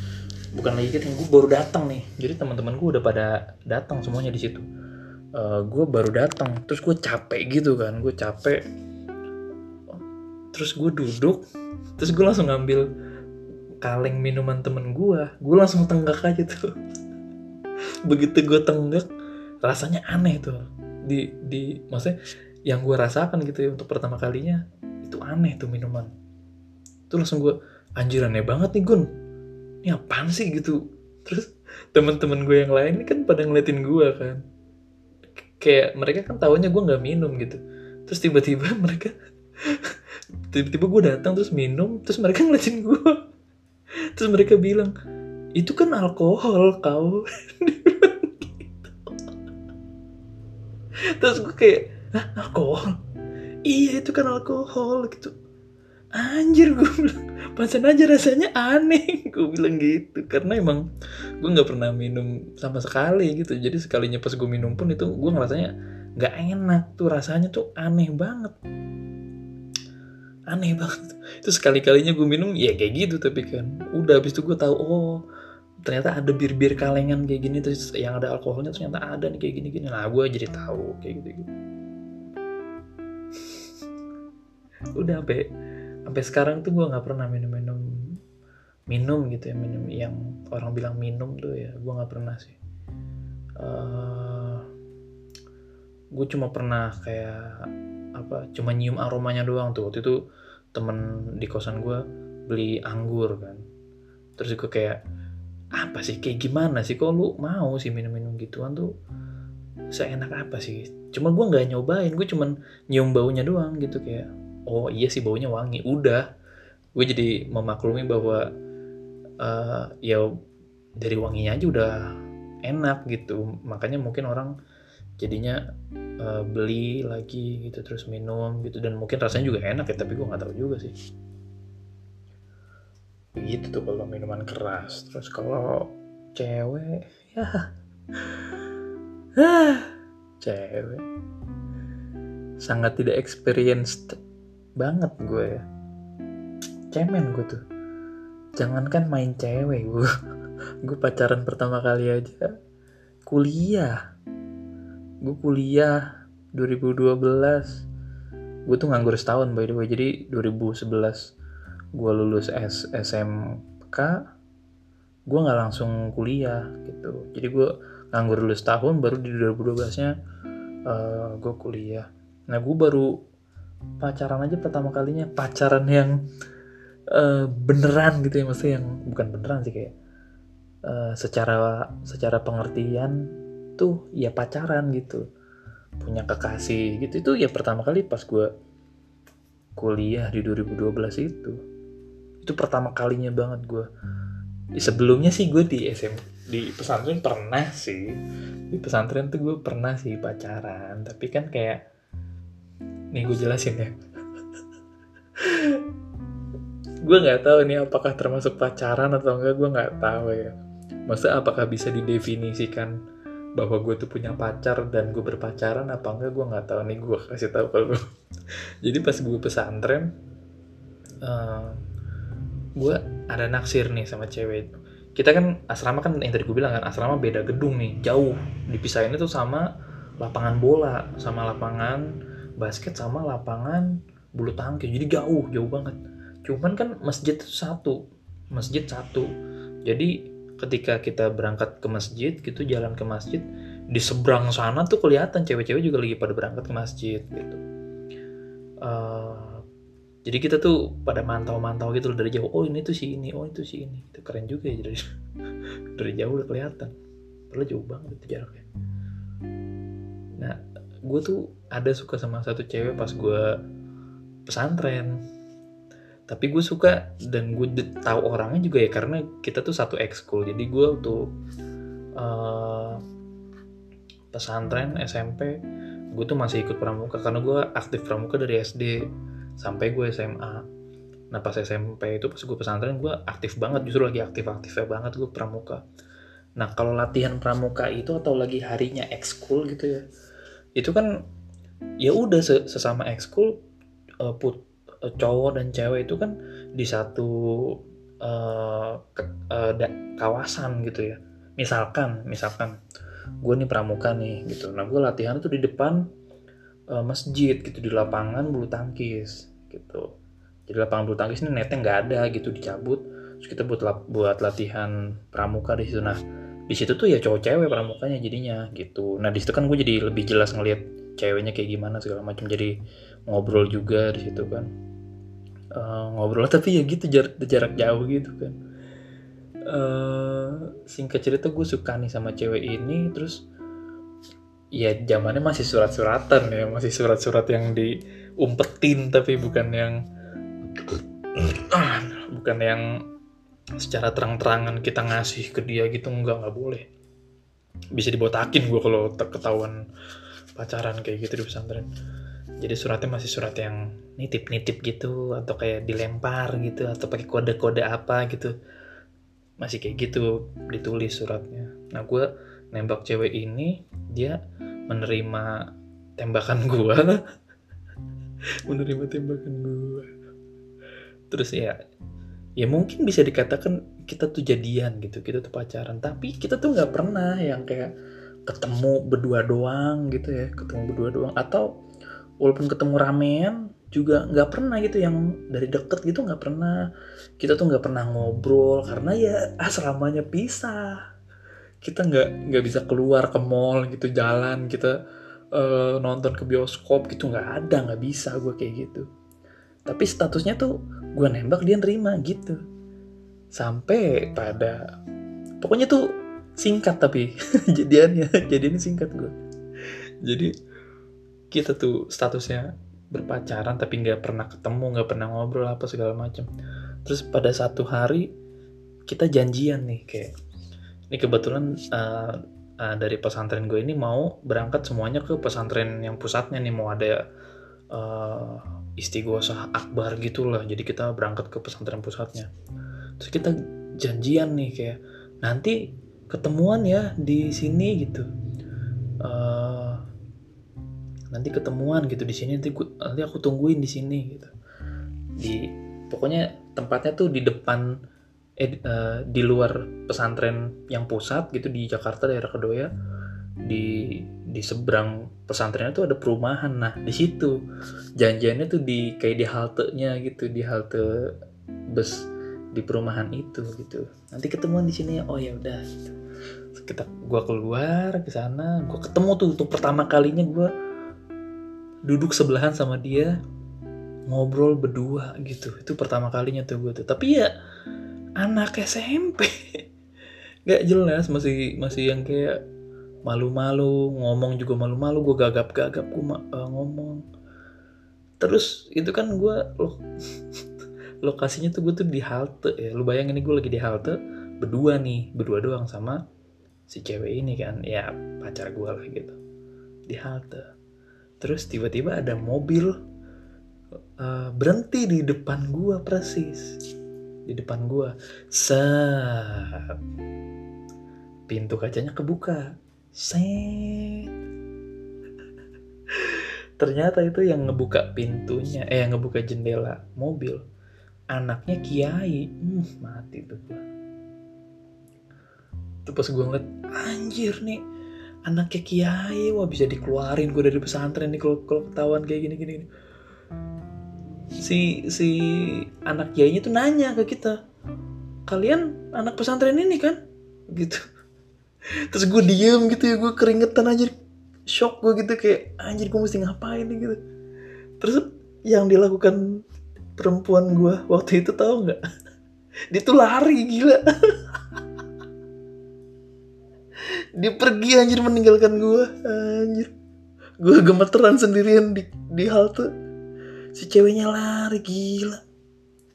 bukan lagi gathering gue baru datang nih. Jadi teman-teman gue udah pada datang semuanya di situ. Uh, gue baru datang terus gue capek gitu kan gue capek. Terus gue duduk terus gue langsung ngambil kaleng minuman temen gue gue langsung tenggak aja tuh. Begitu gue tenggak rasanya aneh tuh. Di di maksudnya yang gue rasakan gitu ya untuk pertama kalinya itu aneh tuh minuman. Tuh langsung gue anjir aneh banget nih Gun. Ini apaan sih gitu. Terus teman-teman gue yang lain ini kan pada ngeliatin gue kan. Kayak mereka kan tahunya gue nggak minum gitu. Terus tiba-tiba mereka tiba-tiba gue datang terus minum terus mereka ngeliatin gue terus mereka bilang itu kan alkohol kau. Terus gue kayak Hah, alkohol? Iya itu kan alkohol gitu. Anjir gue bilang pasan aja rasanya aneh. Gue bilang gitu karena emang gue nggak pernah minum sama sekali gitu. Jadi sekalinya pas gue minum pun itu gue ngerasanya nggak enak tuh rasanya tuh aneh banget aneh banget. Itu sekali kalinya gue minum ya kayak gitu tapi kan. Udah habis itu gue tahu oh ternyata ada bir-bir kalengan kayak gini terus yang ada alkoholnya ternyata ada nih kayak gini-gini. Nah gue jadi tahu kayak gitu gitu udah sampai sampai sekarang tuh gue nggak pernah minum-minum minum gitu ya minum yang orang bilang minum tuh ya gue nggak pernah sih. Uh, gue cuma pernah kayak apa cuma nyium aromanya doang tuh. Waktu itu temen di kosan gue beli anggur kan. Terus gue kayak apa sih? Kayak gimana sih? Kok lu mau sih minum-minum gituan tuh? Seenak apa sih? Cuma gue nggak nyobain. Gue cuman nyium baunya doang gitu kayak oh iya sih baunya wangi. Udah. Gue jadi memaklumi bahwa uh, ya dari wanginya aja udah enak gitu. Makanya mungkin orang jadinya uh, beli lagi gitu terus minum gitu. Dan mungkin rasanya juga enak ya tapi gue nggak tahu juga sih. Begitu tuh kalau minuman keras. Terus kalau cewek ya. Cewek. Sangat tidak experienced banget gue ya. Cemen gue tuh. Jangankan main cewek gue gue pacaran pertama kali aja. Kuliah gue kuliah 2012 gue tuh nganggur setahun by the way. Jadi 2011 gue lulus S SMK gue nggak langsung kuliah gitu. Jadi gue nganggur lulus tahun baru di 2012 nya uh, gue kuliah. Nah gue baru pacaran aja pertama kalinya. Pacaran yang uh, beneran gitu ya. Maksudnya yang bukan beneran sih kayak uh, secara secara pengertian tuh ya pacaran gitu. Punya kekasih gitu. Itu ya pertama kali pas gue kuliah di 2012 itu. Itu pertama kalinya banget gue sebelumnya sih gue di SM di pesantren pernah sih. Di pesantren tuh gue pernah sih pacaran. Tapi kan kayak nih gue jelasin ya. Gue nggak tahu ini apakah termasuk pacaran atau enggak gue nggak tahu ya. Masa apakah bisa didefinisikan bahwa gue tuh punya pacar dan gue berpacaran apa enggak gue nggak tahu nih gue kasih tahu kalau jadi pas gue pesantren uh, gue ada naksir nih sama cewek. Kita kan asrama kan yang tadi gue bilang kan asrama beda gedung nih jauh. Dipisahin itu sama lapangan bola sama lapangan basket sama lapangan bulu tangkis. Jadi jauh jauh banget. Cuman kan masjid itu satu masjid satu. Jadi ketika kita berangkat ke masjid gitu jalan ke masjid di seberang sana tuh kelihatan cewek-cewek juga lagi pada berangkat ke masjid gitu. Uh, jadi kita tuh pada mantau-mantau gitu loh dari jauh oh ini tuh si ini oh itu si ini. Itu keren juga ya dari dari jauh udah kelihatan. Padahal jauh banget itu jaraknya. Nah gue tuh ada suka sama satu cewek pas gue pesantren tapi gue suka dan gue tahu orangnya juga ya karena kita tuh satu ekskul. Jadi gue tuh uh, pesantren SMP gue tuh masih ikut pramuka. Karena gue aktif pramuka dari SD sampai gue SMA nah pas SMP itu pas gue pesantren gue aktif banget. Justru lagi aktif-aktifnya banget gue pramuka. Nah kalau latihan pramuka itu atau lagi harinya ekskul gitu ya itu kan ya udah sesama ekskul uh, put cowok dan cewek itu kan di satu uh, ke, uh, da, kawasan gitu ya. Misalkan misalkan gue nih pramuka nih gitu. Nah gue latihan tuh di depan uh, masjid gitu di lapangan bulu tangkis gitu. Jadi lapangan bulu tangkis ini netnya nggak ada gitu dicabut. Terus kita buat buat latihan pramuka di situ. Nah di situ tuh ya cowok cewek pramukanya jadinya gitu. Nah di situ kan gue jadi lebih jelas ngelihat ceweknya kayak gimana segala macam. Jadi ngobrol juga di situ kan. Uh, ngobrol tapi ya gitu jarak, jarak jauh gitu kan. Uh, singkat cerita gue suka nih sama cewek ini terus ya zamannya masih surat-suratan ya masih surat-surat yang diumpetin tapi bukan yang bukan yang secara terang-terangan kita ngasih ke dia gitu enggak nggak boleh. Bisa dibotakin gue kalau ketahuan pacaran kayak gitu di pesantren jadi suratnya masih surat yang nitip-nitip gitu atau kayak dilempar gitu atau pakai kode-kode apa gitu. Masih kayak gitu ditulis suratnya. Nah gue nembak cewek ini dia menerima tembakan gue menerima tembakan gue terus ya ya mungkin bisa dikatakan kita tuh jadian gitu kita tuh pacaran. Tapi kita tuh nggak pernah yang kayak ketemu berdua doang gitu ya ketemu berdua doang. Atau walaupun ketemu ramean juga nggak pernah gitu yang dari deket gitu nggak pernah. Kita tuh nggak pernah ngobrol karena ya asramanya pisah. Kita nggak nggak bisa keluar ke mall gitu jalan kita uh, nonton ke bioskop gitu nggak ada nggak bisa gue kayak gitu. Tapi statusnya tuh gue nembak dia nerima gitu. Sampai pada pokoknya tuh singkat tapi jadiannya jadinya singkat gue jadi kita tuh statusnya berpacaran tapi nggak pernah ketemu nggak pernah ngobrol apa segala macam terus pada satu hari kita janjian nih kayak ini kebetulan uh, uh, dari pesantren gue ini mau berangkat semuanya ke pesantren yang pusatnya nih mau ada uh, istighosah akbar gitulah. Jadi kita berangkat ke pesantren pusatnya. Terus kita janjian nih kayak nanti ketemuan ya di sini gitu. Uh, nanti ketemuan gitu di sini nanti gua, nanti aku tungguin di sini gitu. Di pokoknya tempatnya tuh di depan eh uh, di luar pesantren yang pusat gitu di Jakarta daerah Kedoya. Di di seberang pesantrennya tuh ada perumahan. Nah di situ janjiannya tuh di kayak di halte nya gitu di halte bus di perumahan itu gitu. Nanti ketemuan di sini oh ya udah gitu. kita gue keluar ke sana gue ketemu tuh untuk pertama kalinya gue duduk sebelahan sama dia ngobrol berdua gitu. Itu pertama kalinya tuh gue tuh. Tapi ya anak SMP nggak jelas masih masih yang kayak malu-malu ngomong juga malu-malu. Gue gagap-gagap gue uh, ngomong. Terus itu kan gue lo lokasinya tuh gue tuh di halte ya. Lu bayangin nih gue lagi di halte berdua nih berdua doang sama si cewek ini kan. Ya pacar gue lah gitu. Di halte terus tiba-tiba ada mobil uh, berhenti di depan gua persis. Di depan gua. Set. Pintu kacanya kebuka. Set. Ternyata itu yang ngebuka pintunya eh yang ngebuka jendela mobil. Anaknya kiai. Hmm, mati tuh gua. Tuh pas gua ngeliat anjir nih anaknya kiai wah bisa dikeluarin. Gue dari pesantren nih kalau kalau ketahuan kayak gini gini si si anak kiainya tuh nanya ke kita kalian anak pesantren ini kan? Gitu. Terus gue diem gitu ya gue keringetan aja shock gue gitu kayak anjir gue mesti ngapain nih? Gitu. Terus yang dilakukan perempuan gue waktu itu tahu nggak? Dia tuh lari gila dia pergi anjir meninggalkan gue anjir. Gue gemeteran sendirian di di halte. Si ceweknya lari gila.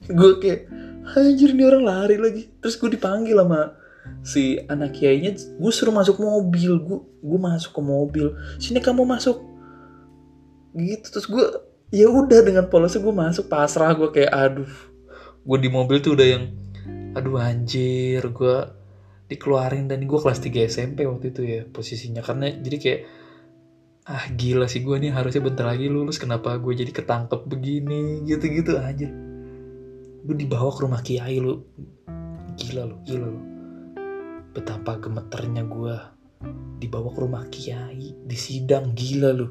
Gue kayak anjir ini orang lari lagi. Terus gue dipanggil sama si anak kiainya. Gue suruh masuk mobil. Gue gue masuk ke mobil. Sini kamu masuk. Gitu. Terus gue ya udah dengan polosnya gue masuk. Pasrah gue kayak aduh. Gue di mobil tuh udah yang aduh anjir gue dikeluarin dan gue kelas 3 SMP waktu itu ya posisinya. Karena jadi kayak ah gila sih gue nih harusnya bentar lagi lulus kenapa gue jadi ketangkep begini? Gitu-gitu aja. Gue dibawa ke rumah kiai lu. Gila lu gila lu. Betapa gemeternya gue dibawa ke rumah kiai di sidang gila lu.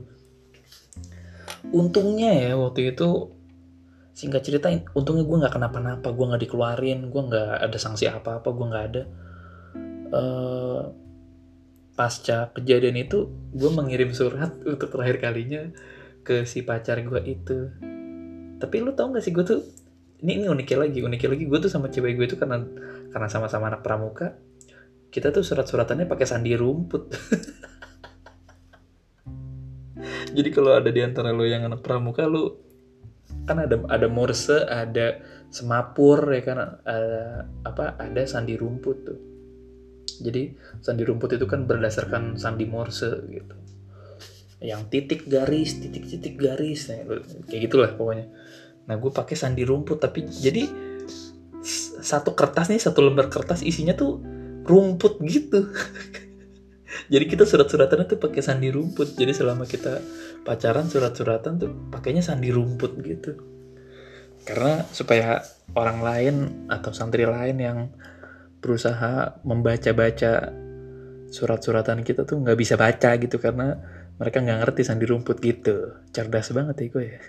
Untungnya ya waktu itu singkat cerita untungnya gue nggak kenapa-napa gue nggak dikeluarin gue nggak ada sanksi apa-apa gue nggak ada uh, pasca kejadian itu gue mengirim surat untuk terakhir kalinya ke si pacar gue itu. Tapi lu tau gak sih gue tuh ini ini uniknya lagi uniknya lagi gue tuh sama cewek gue itu karena karena sama-sama anak pramuka kita tuh surat-suratannya pakai sandi rumput. Jadi kalau ada di antara lo yang anak pramuka lu kan ada ada morse ada semapur ya kan ada apa ada sandi rumput tuh jadi sandi rumput itu kan berdasarkan sandi Morse gitu. Yang titik garis, titik-titik garis, nah, kayak gitulah pokoknya. Nah gue pakai sandi rumput tapi jadi satu kertas nih satu lembar kertas isinya tuh rumput gitu. jadi kita surat-suratan itu pakai sandi rumput. Jadi selama kita pacaran surat-suratan tuh pakainya sandi rumput gitu. Karena supaya orang lain atau santri lain yang berusaha membaca-baca surat-suratan kita tuh nggak bisa baca gitu karena mereka nggak ngerti sandi rumput gitu. Cerdas banget ya gue ya.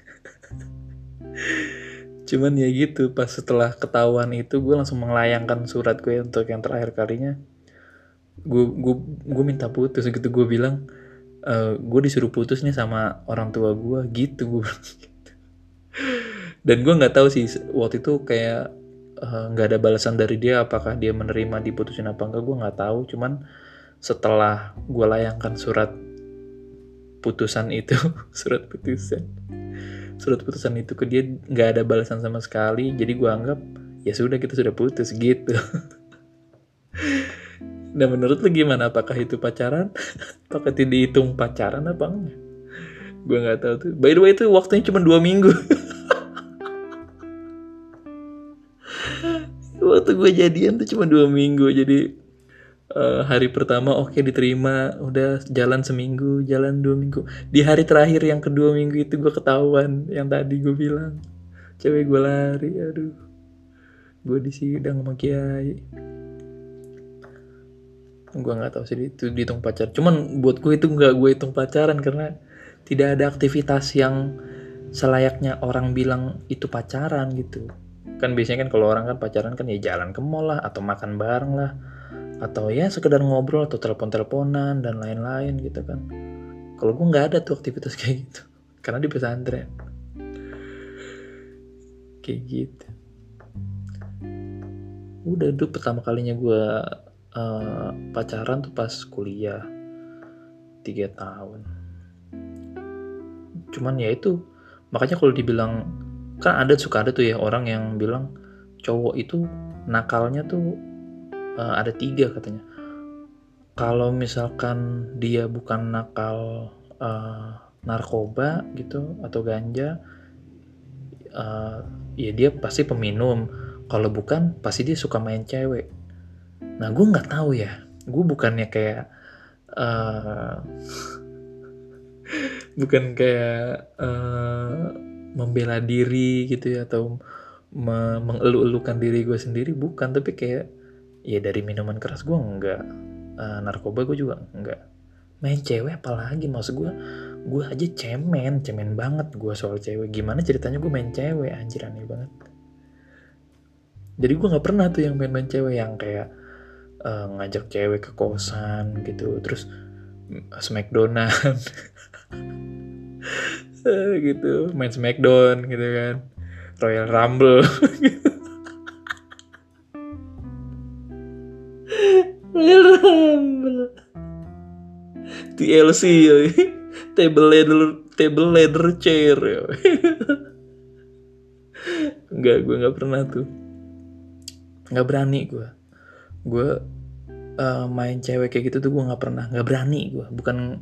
Cuman ya gitu pas setelah ketahuan itu gue langsung melayangkan surat gue untuk yang terakhir kalinya. Gue gue gue minta putus gitu. Gue bilang e, gue disuruh putus nih sama orang tua gue gitu gue dan gue nggak tahu sih waktu itu kayak nggak uh, ada balasan dari dia apakah dia menerima diputusin apa enggak gue nggak tahu cuman setelah gue layangkan surat putusan itu surat putusan surat putusan itu ke dia nggak ada balasan sama sekali jadi gue anggap ya sudah kita sudah putus gitu Nah menurut lu gimana? Apakah itu pacaran? Apakah tidak dihitung pacaran apa enggak? Gue nggak tahu tuh. By the way itu waktunya cuma dua minggu. Waktu gue jadian tuh cuma dua minggu. Jadi uh, hari pertama oke okay, diterima udah jalan seminggu jalan dua minggu. Di hari terakhir yang kedua minggu itu gue ketahuan yang tadi gue bilang. Cewek gue lari aduh. Gue di sidang sama kiai. Gue nggak tahu sih itu dihitung pacar. Cuman buat gue itu nggak gue hitung pacaran karena tidak ada aktivitas yang selayaknya orang bilang itu pacaran gitu kan biasanya kan kalau orang kan pacaran kan ya jalan ke mall lah atau makan bareng lah atau ya sekedar ngobrol atau telepon-teleponan dan lain-lain gitu kan. Kalau gue nggak ada tuh aktivitas kayak gitu karena di pesantren. Kayak gitu. Udah tuh pertama kalinya gue uh, pacaran tuh pas kuliah tiga tahun. Cuman ya itu makanya kalau dibilang kan ada suka ada tuh ya orang yang bilang cowok itu nakalnya tuh uh, ada tiga katanya. Kalau misalkan dia bukan nakal uh, narkoba gitu atau ganja uh, ya dia pasti peminum. Kalau bukan pasti dia suka main cewek. Nah gue nggak tahu ya. Gue bukannya kayak uh, bukan kayak uh, membela diri gitu ya atau me mengelu-elukan diri gue sendiri bukan. Tapi kayak ya dari minuman keras gue enggak uh, narkoba gue juga enggak main cewek apalagi maksud gue gue aja cemen cemen banget gue soal cewek. Gimana ceritanya gue main cewek anjir aneh banget. Jadi gue nggak pernah tuh yang main-main cewek yang kayak uh, ngajak cewek ke kosan gitu terus smackdownan gitu. Main smackdown gitu kan. Royal Rumble. Royal Rumble. TLC ya table leather table leather chair ya Enggak, gue nggak pernah tuh. Nggak berani gue gue uh, main cewek kayak gitu tuh gue nggak pernah. Nggak berani gue bukan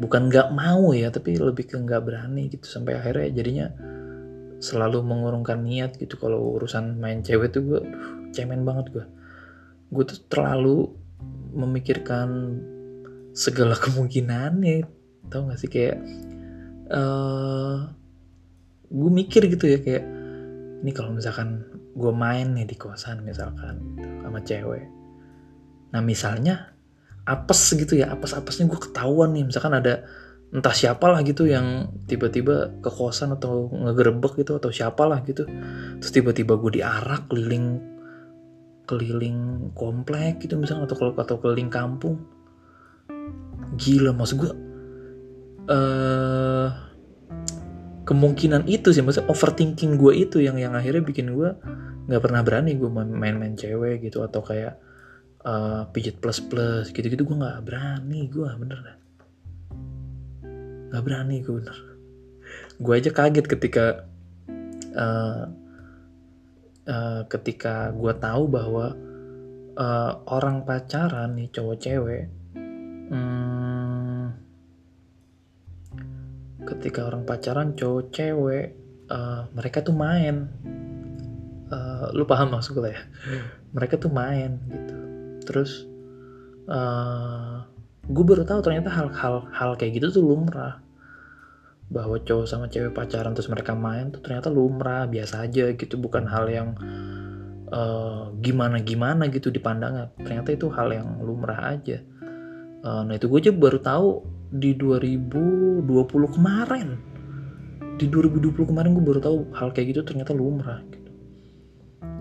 bukan nggak mau ya tapi lebih ke nggak berani gitu. Sampai akhirnya jadinya selalu mengurungkan niat gitu. Kalau urusan main cewek tuh gue cemen banget gue gue tuh terlalu memikirkan segala kemungkinan ya tau gak sih? Kayak uh, eh, gue mikir gitu ya kayak ini kalau misalkan gue main nih di kosan misalkan gitu, sama cewek. Nah misalnya apes gitu ya apes-apesnya gue ketahuan nih. Misalkan ada entah siapa lah gitu yang tiba-tiba ke atau ngegerebek gitu atau siapa lah gitu. Terus tiba-tiba gue diarak keliling keliling komplek gitu misalnya atau atau keliling kampung. Gila maksud gue uh, kemungkinan itu sih maksudnya overthinking gue itu yang yang akhirnya bikin gue nggak pernah berani gue main-main cewek gitu atau kayak uh, pijat plus plus gitu-gitu gue nggak berani gue bener. Dah nggak berani gue bener. Gue aja kaget ketika uh, uh, ketika gue tahu bahwa uh, orang pacaran nih cowok cewek hmm, ketika orang pacaran cowok cewek uh, mereka tuh main. Uh, lu paham maksud gue ya? Hmm. mereka tuh main gitu terus uh, gue baru tahu ternyata hal-hal hal kayak gitu tuh lumrah. Bahwa cowok sama cewek pacaran terus mereka main tuh ternyata lumrah biasa aja gitu. Bukan hal yang uh, gimana gimana gitu dipandangnya ternyata itu hal yang lumrah aja. Uh, nah itu gue aja baru tahu di 2020 kemarin. Di 2020 kemarin gue baru tahu hal kayak gitu ternyata lumrah.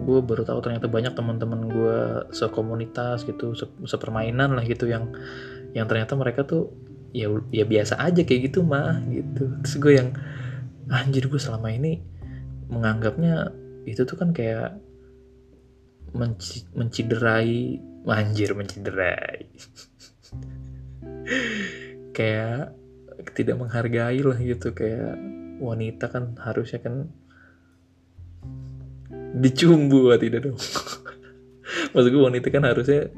Gue baru tahu ternyata banyak teman-teman gue sekomunitas gitu se sepermainan lah gitu yang yang ternyata mereka tuh ya ya biasa aja kayak gitu mah gitu. Terus gue yang anjir gue selama ini menganggapnya itu tuh kan kayak menci menciderai anjir menciderai. Kayak tidak menghargai lah gitu kayak wanita kan harusnya kan dicumbu tidak dong. Maksud gue wanita kan harusnya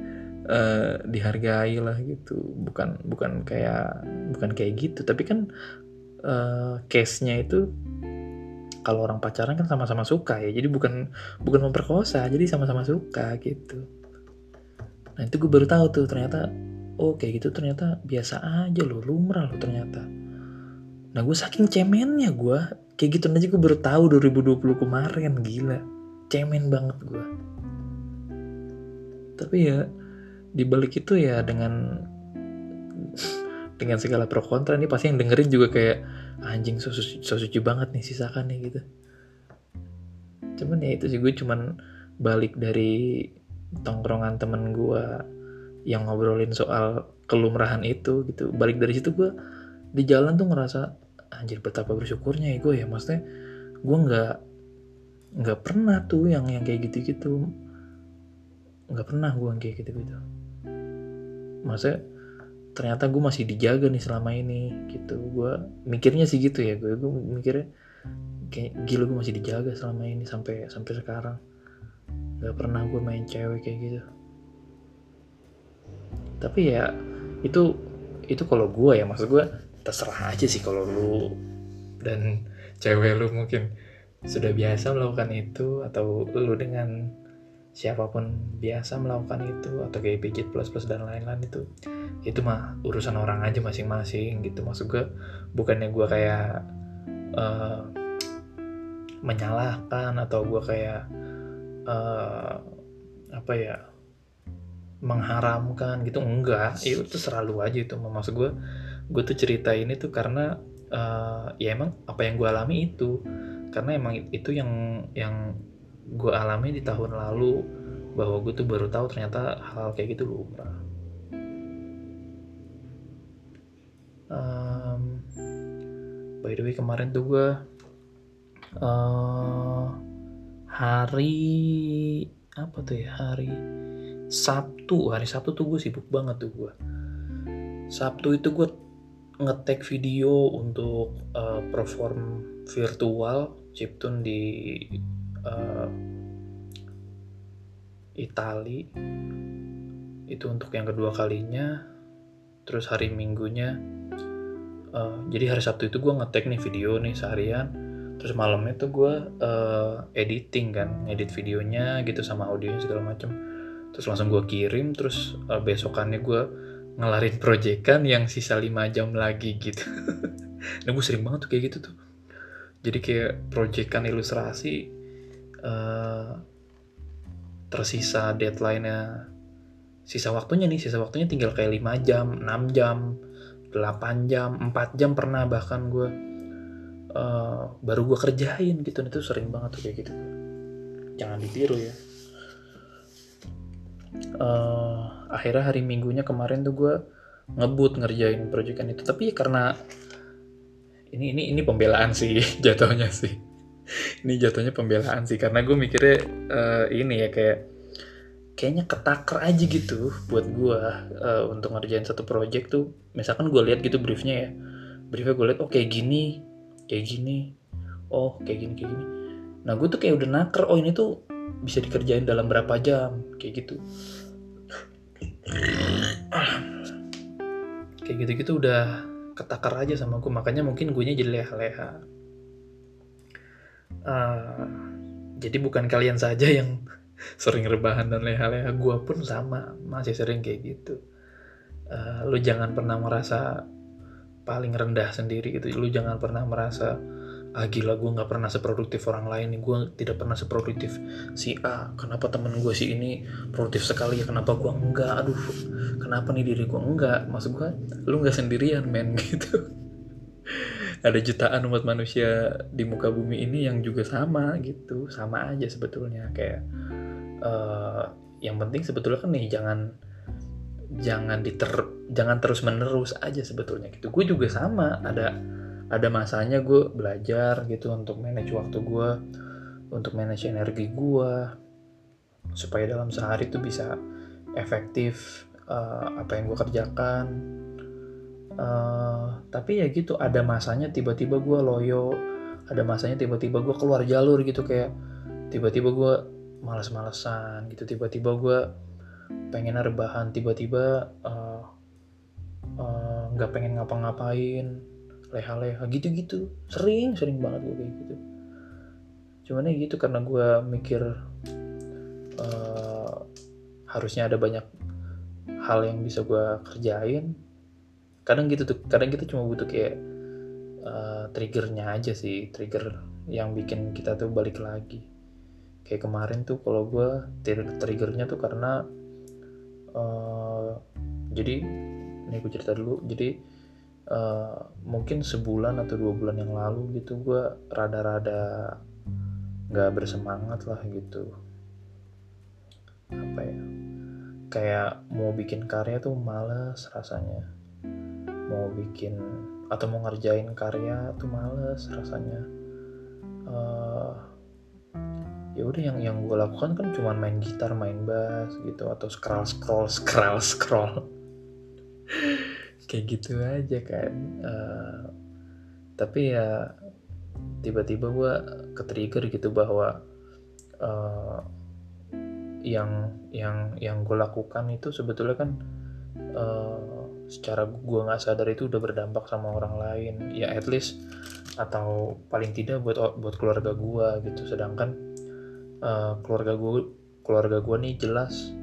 uh, dihargai lah gitu. Bukan bukan kayak bukan kayak gitu. Tapi kan uh, case-nya itu kalau orang pacaran kan sama-sama suka ya. Jadi bukan bukan memperkosa jadi sama-sama suka gitu. Nah itu gue baru tahu tuh ternyata oh kayak gitu ternyata biasa aja loh lumrah loh ternyata. Nah gue saking cemennya gue kayak gitu aja gue baru tahu 2020 kemarin gila cemen banget gue tapi ya di balik itu ya dengan dengan segala pro kontra ini pasti yang dengerin juga kayak anjing so, so, so suci banget nih sisakan nih gitu. Cuman ya itu sih gue cuman balik dari tongkrongan temen gue yang ngobrolin soal kelumrahan itu gitu. Balik dari situ gue di jalan tuh ngerasa anjir betapa bersyukurnya ya gue ya maksudnya gue nggak nggak pernah tuh yang yang kayak gitu-gitu. Nggak pernah gue yang kayak gitu-gitu. Maksudnya ternyata gue masih dijaga nih selama ini gitu. Gue mikirnya sih gitu ya gue gue mikirnya kayak gila gue masih dijaga selama ini sampai sampai sekarang. Nggak pernah gue main cewek kayak gitu. Tapi ya itu itu kalau gue ya maksud gue terserah aja sih kalau lu dan cewek lu mungkin sudah biasa melakukan itu atau lu dengan siapa pun biasa melakukan itu atau kayak pijit plus plus dan lain-lain itu itu mah urusan orang aja masing-masing gitu. Maksud gue bukannya gue kayak uh, menyalahkan atau gue kayak uh, apa ya mengharamkan gitu. Enggak itu tuh selalu aja itu. Maksud gue gue tuh cerita ini tuh karena uh, ya emang apa yang gue alami itu karena emang itu yang yang gue alami di tahun lalu bahwa gue tuh baru tahu ternyata hal, -hal kayak gitu lumrah. Um, by the way kemarin tuh gue uh, hari apa tuh ya hari Sabtu hari Sabtu tuh gue sibuk banget tuh gue Sabtu itu gue ngetek video untuk uh, perform virtual chiptune di uh, Itali. Itu untuk yang kedua kalinya. Terus hari minggunya uh, jadi hari Sabtu itu gue ngetek nih video nih seharian. Terus malamnya tuh gue uh, editing kan edit videonya gitu sama audionya segala macem. Terus langsung gue kirim terus uh, besokannya gue ngelarin proyekan yang sisa 5 jam lagi gitu. Nah gue sering banget tuh kayak gitu tuh jadi kayak proyekan ilustrasi uh, tersisa deadline-nya. Sisa waktunya nih sisa waktunya tinggal kayak 5 jam 6 jam 8 jam 4 jam pernah bahkan gue uh, baru gue kerjain gitu. Itu sering banget tuh kayak gitu. Jangan ditiru ya. Uh, akhirnya hari minggunya kemarin tuh gue ngebut ngerjain proyekan itu. Tapi ya karena ini ini ini pembelaan sih jatuhnya sih. Ini jatuhnya pembelaan sih karena gue mikirnya uh, ini ya kayak kayaknya ketaker aja gitu buat gue uh, untuk ngerjain satu project tuh. Misalkan gue lihat gitu briefnya ya. Briefnya gue lihat oh kayak gini kayak gini. Oh kayak gini kayak gini. Nah gue tuh kayak udah naker oh ini tuh bisa dikerjain dalam berapa jam kayak gitu. Kayak gitu-gitu udah ketakar aja sama gue makanya mungkin gue jadi leha-leha. Uh, jadi bukan kalian saja yang sering rebahan dan leha-leha gue pun sama masih sering kayak gitu. Uh, lu jangan pernah merasa paling rendah sendiri gitu lu jangan pernah merasa ah gila gue nggak pernah seproduktif orang lain gue tidak pernah seproduktif si A. Kenapa temen gue si ini produktif sekali? Ya kenapa gue enggak? Aduh kenapa nih diri gue enggak? Maksud gue lu nggak sendirian men gitu. Ada jutaan umat manusia di muka bumi ini yang juga sama gitu. Sama aja sebetulnya. Kayak uh, yang penting sebetulnya kan nih jangan jangan diter jangan terus menerus aja sebetulnya gitu. Gue juga sama. Ada ada masanya gue belajar gitu untuk manage waktu gue untuk manage energi gue supaya dalam sehari tuh bisa efektif uh, apa yang gue kerjakan. Uh, tapi ya gitu ada masanya tiba-tiba gue loyo ada masanya tiba-tiba gue keluar jalur gitu kayak tiba-tiba gue malas-malesan gitu tiba-tiba gue pengen rebahan tiba-tiba uh, nggak uh, pengen ngapa-ngapain leha-leha gitu-gitu. Sering sering banget gue kayak gitu. Cuman ya gitu karena gue mikir uh, harusnya ada banyak hal yang bisa gue kerjain. Kadang gitu tuh kadang kita cuma butuh kayak uh, triggernya aja sih trigger yang bikin kita tuh balik lagi. Kayak kemarin tuh kalau gue triggernya tuh karena uh, jadi ini gue cerita dulu. Jadi uh, mungkin sebulan atau dua bulan yang lalu gitu gue rada-rada nggak bersemangat lah gitu. Apa ya? Kayak mau bikin karya tuh males rasanya. Mau bikin atau mau ngerjain karya tuh males rasanya. Uh, ya udah yang yang gue lakukan kan cuma main gitar main bass gitu atau scroll scroll scroll scroll kayak gitu aja kan. Uh, tapi ya tiba-tiba gue ketrigger gitu bahwa uh, yang yang yang gue lakukan itu sebetulnya kan uh, secara gue nggak sadar itu udah berdampak sama orang lain. Ya at least atau paling tidak buat buat keluarga gue gitu. Sedangkan uh, keluarga gue keluarga gue nih jelas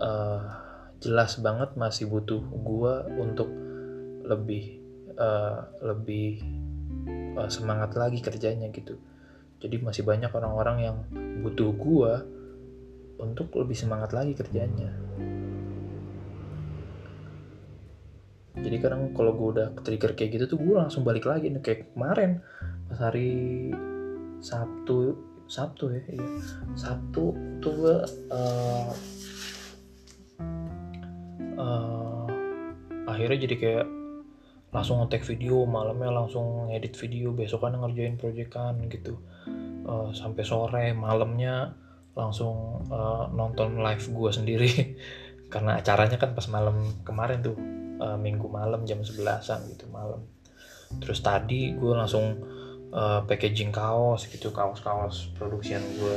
uh, jelas banget masih butuh gue untuk lebih uh, lebih uh, semangat lagi kerjanya gitu. Jadi masih banyak orang-orang yang butuh gue untuk lebih semangat lagi kerjanya. Jadi kadang kalau gue udah trigger kayak gitu tuh gue langsung balik lagi nih kayak kemarin pas hari Sabtu Sabtu ya iya. Sabtu tuh gue uh, uh, akhirnya jadi kayak langsung ngetek video malamnya langsung ngedit video besok kan ngerjain proyekan gitu. Uh, sampai sore malamnya langsung uh, nonton live gue sendiri. Karena acaranya kan pas malam kemarin tuh uh, minggu malam jam 11an gitu malam. Terus tadi gue langsung uh, packaging kaos gitu kaos-kaos produksian gue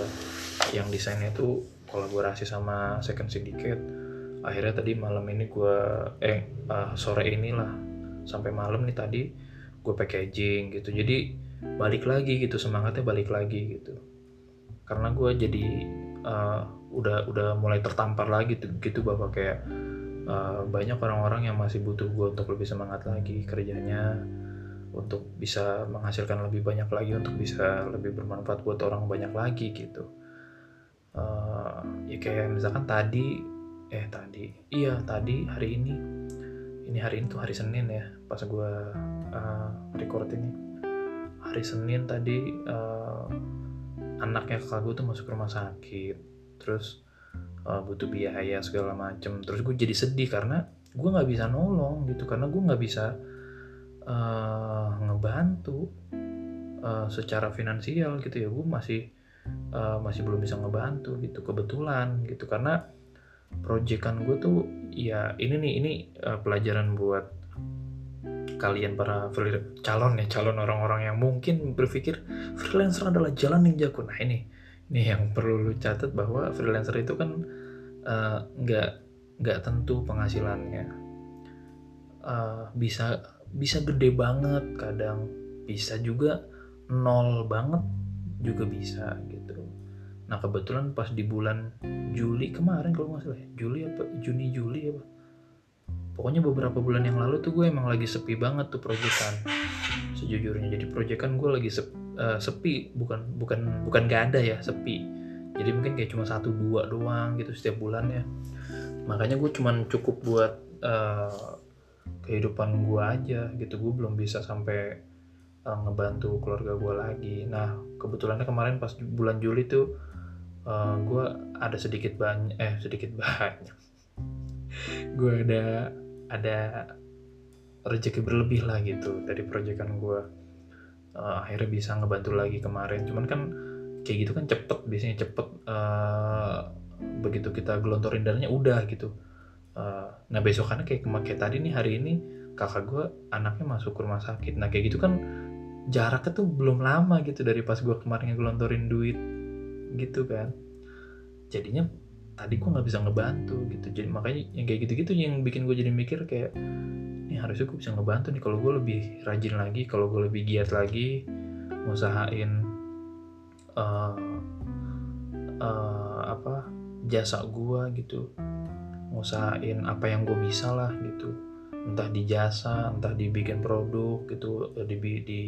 yang desainnya tuh kolaborasi sama Second Syndicate akhirnya tadi malam ini gue eh uh, sore inilah sampai malam nih tadi gue packaging gitu. Jadi balik lagi gitu semangatnya balik lagi gitu. Karena gue jadi uh, udah udah mulai tertampar lagi gitu, gitu bahwa kayak uh, banyak orang-orang yang masih butuh gue untuk lebih semangat lagi kerjanya untuk bisa menghasilkan lebih banyak lagi untuk bisa lebih bermanfaat buat orang banyak lagi gitu. Uh, ya kayak misalkan tadi eh tadi. Iya tadi hari ini. Ini hari ini tuh hari Senin ya pas gue uh, record ini. Hari Senin tadi uh, anaknya kakak gue tuh masuk rumah sakit. Terus uh, butuh biaya segala macem. Terus gue jadi sedih karena gue nggak bisa nolong gitu. Karena gue nggak bisa uh, ngebantu uh, secara finansial gitu ya. Gue masih uh, masih belum bisa ngebantu gitu. Kebetulan gitu. Karena proyekan gue tuh ya ini nih ini uh, pelajaran buat kalian para calon ya calon orang-orang yang mungkin berpikir freelancer adalah jalan ninjaku nah ini ini yang perlu lu catat bahwa freelancer itu kan nggak uh, nggak tentu penghasilannya uh, bisa bisa gede banget kadang bisa juga nol banget juga bisa gitu nah kebetulan pas di bulan Juli kemarin kalau nggak salah ya. Juli apa? Juni Juli apa? Pokoknya beberapa bulan yang lalu tuh gue emang lagi sepi banget tuh proyekan. Sejujurnya jadi proyekan gue lagi sepi, uh, sepi. Bukan bukan bukan gak ada ya sepi. Jadi mungkin kayak cuma satu dua doang gitu setiap bulannya makanya gue cuman cukup buat uh, kehidupan gue aja gitu. Gue belum bisa sampai uh, ngebantu keluarga gue lagi. Nah kebetulannya kemarin pas bulan Juli tuh eh, gue ada sedikit banyak eh sedikit banyak. Gue ada ada rezeki berlebih lah gitu dari proyekan gue uh, akhirnya bisa ngebantu lagi kemarin. Cuman kan kayak gitu kan cepet biasanya cepet uh, begitu kita gelontorin dananya udah gitu. Uh, nah besokannya kayak kayak tadi nih hari ini kakak gue anaknya masuk rumah sakit. Nah kayak gitu kan jaraknya tuh belum lama gitu dari pas gue kemarin ngelontorin duit gitu kan. Jadinya tadi gue nggak bisa ngebantu gitu. Jadi makanya yang kayak gitu-gitu yang bikin gue jadi mikir kayak ini harusnya gue bisa ngebantu nih. Kalau gue lebih rajin lagi kalau gue lebih giat lagi ngusahain uh, uh, apa jasa gue gitu. Ngusahain apa yang gue bisa lah gitu. Entah di jasa entah dibikin produk gitu di, di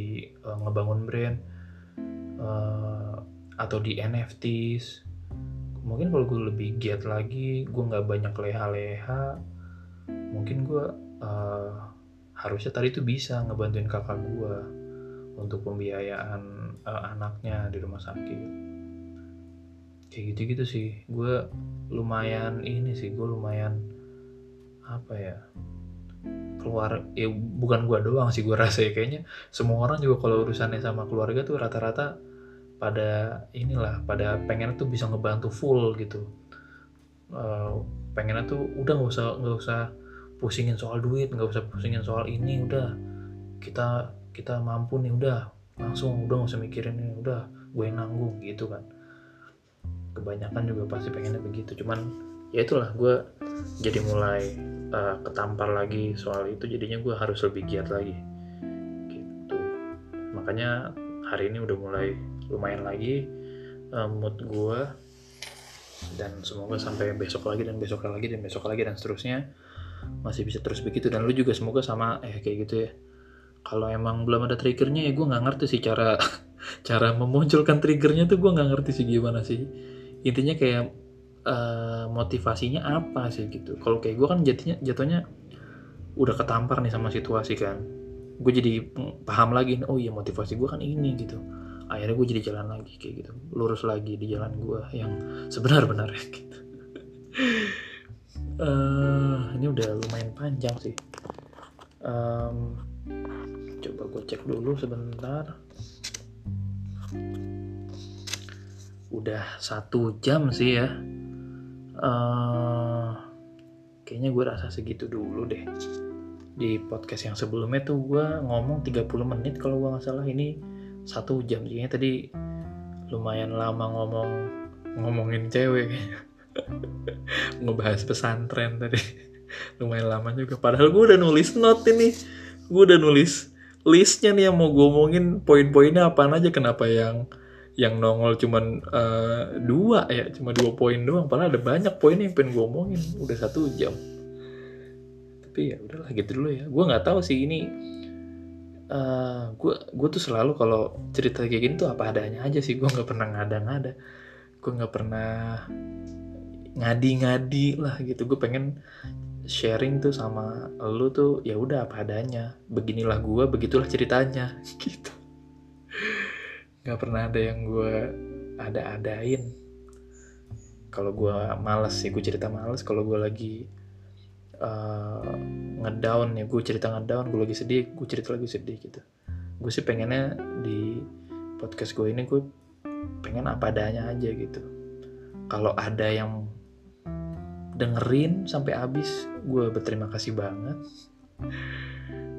uh, ngebangun brand. Uh, atau di NFTs mungkin kalau gue lebih giat lagi gue nggak banyak leha-leha mungkin gue uh, harusnya tadi tuh bisa ngebantuin kakak gue untuk pembiayaan uh, anaknya di rumah sakit. Kayak gitu-gitu sih. Gue lumayan ini sih gue lumayan apa ya keluar ya bukan gue doang sih gue rasa ya. Kayaknya semua orang juga kalau urusannya sama keluarga tuh rata-rata pada inilah pada pengen tuh bisa ngebantu full gitu. Uh, pengennya tuh udah nggak usah nggak usah pusingin soal duit nggak usah pusingin soal ini udah. Kita kita mampu nih udah. Langsung udah nggak usah mikirin ini udah. Gue yang nanggung gitu kan. Kebanyakan juga pasti pengennya begitu. Cuman ya itulah gue jadi mulai uh, ketampar lagi soal itu. Jadinya gue harus lebih giat lagi. Gitu. Makanya hari ini udah mulai lumayan lagi uh, mood gue dan semoga sampai besok lagi dan besok lagi dan besok lagi dan seterusnya masih bisa terus begitu. Dan lu juga semoga sama eh kayak gitu ya. Kalau emang belum ada triggernya ya gue nggak ngerti sih cara cara memunculkan triggernya tuh gue nggak ngerti sih gimana sih. Intinya kayak uh, motivasinya apa sih gitu. Kalau kayak gue kan jadinya jatuhnya udah ketampar nih sama situasi kan. Gue jadi paham lagi oh iya motivasi gue kan ini gitu akhirnya gue jadi jalan lagi kayak gitu. Lurus lagi di jalan gue yang sebenar-benarnya gitu. Uh, ini udah lumayan panjang sih. Um, coba gue cek dulu sebentar. Udah satu jam sih ya. Uh, kayaknya gue rasa segitu dulu deh. Di podcast yang sebelumnya tuh gue ngomong 30 menit kalau gue nggak salah. Ini satu jam. Jadinya tadi lumayan lama ngomong ngomongin cewek ngebahas pesantren tadi. Lumayan lama juga. Padahal gue udah nulis note ini. Gue udah nulis listnya nih yang mau gue omongin poin-poinnya apa aja. Kenapa yang yang nongol cuman uh, dua ya? Cuma dua poin doang. Padahal ada banyak poin yang pengen gue omongin. Udah satu jam. Tapi ya udahlah gitu dulu ya. Gue nggak tahu sih ini uh, gue tuh selalu kalau cerita kayak gini tuh apa adanya aja sih. Gue nggak pernah ngada-ngada. Gue nggak pernah ngadi-ngadi lah gitu. Gue pengen sharing tuh sama lu tuh ya udah apa adanya. Beginilah gue begitulah ceritanya gitu. Nggak pernah ada yang gue ada-adain. Kalau gue males sih gue cerita males. Kalau gue lagi uh, ngedown ya gue cerita ngedown gue lagi sedih gue cerita lagi sedih gitu. Gue sih pengennya di podcast gue ini gue pengen apa adanya aja gitu. Kalau ada yang dengerin sampai habis gue berterima kasih banget.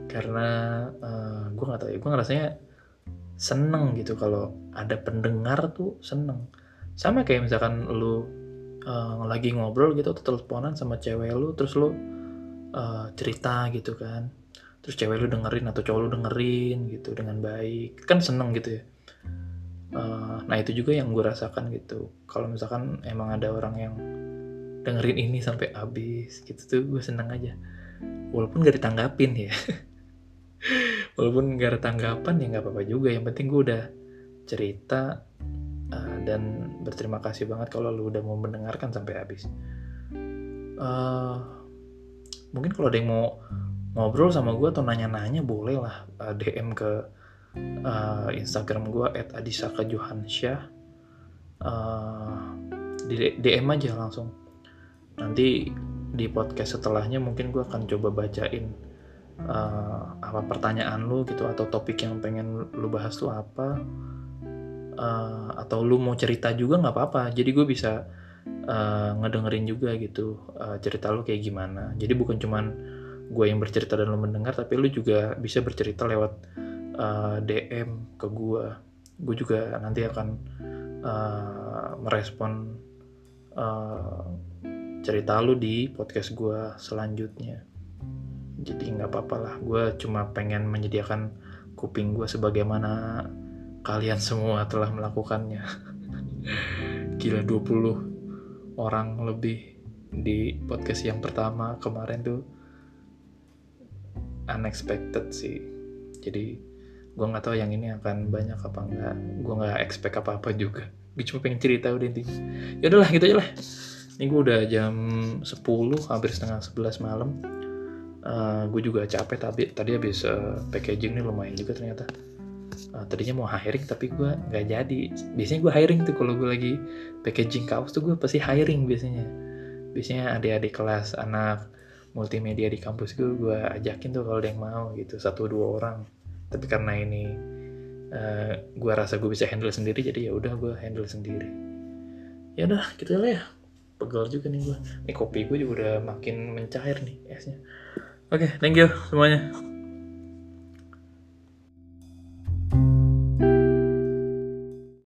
Karena uh, eh, gue nggak tahu ya gue ngerasanya seneng gitu kalau ada pendengar tuh seneng. Sama kayak misalkan lu uh, lagi ngobrol gitu atau teleponan sama cewek lu terus lu uh, cerita gitu kan. Terus cewek lu dengerin atau cowok lu dengerin gitu dengan baik. Kan seneng gitu ya. Uh, nah itu juga yang gue rasakan gitu. Kalau misalkan emang ada orang yang dengerin ini sampai habis gitu tuh gue seneng aja. Walaupun gak ditanggapin ya. Walaupun gak ada tanggapan ya nggak apa-apa juga. Yang penting gue udah cerita uh, dan berterima kasih banget kalau lu udah mau mendengarkan sampai habis. Uh, mungkin kalau ada yang mau ngobrol sama gue atau nanya-nanya boleh lah uh, eh, DM ke uh, Instagram gue at uh, DM aja langsung. Nanti di podcast setelahnya mungkin gue akan coba bacain uh, apa pertanyaan lu gitu atau topik yang pengen lu bahas tuh apa uh, atau lu mau cerita juga nggak apa-apa jadi gue bisa uh, ngedengerin juga gitu uh, cerita lu kayak gimana. Jadi bukan cuman gue yang bercerita dan lu mendengar, tapi lu juga bisa bercerita lewat uh, DM ke gue. Gue juga nanti akan uh, merespon uh, cerita lu di podcast gue selanjutnya. Jadi nggak apa-apa lah, gue cuma pengen menyediakan kuping gue sebagaimana kalian semua telah melakukannya. Gila 20 orang lebih di podcast yang pertama kemarin tuh unexpected sih. Jadi gue nggak tahu yang ini akan banyak apa enggak gue nggak expect apa apa juga. Gue cuma pengen cerita udah intinya. Ya udahlah gitu aja lah. Ini gue udah jam 10 hampir setengah 11 malam. Uh, gue juga capek tapi tadi habis uh, packaging ini lumayan juga ternyata uh, tadinya mau hiring tapi gue nggak jadi. Biasanya gue hiring tuh kalau gue lagi packaging kaos tuh gue pasti hiring biasanya. Biasanya adik-adik kelas anak multimedia di kampus gue gue ajakin tuh kalau ada yang mau gitu satu dua orang. Tapi karena ini uh, gue rasa gue bisa handle sendiri jadi ya udah gue handle sendiri. Ya udah gitu lah ya. Pegel juga nih gue ini kopi gue juga udah makin mencair nih esnya. Oke okay, thank you semuanya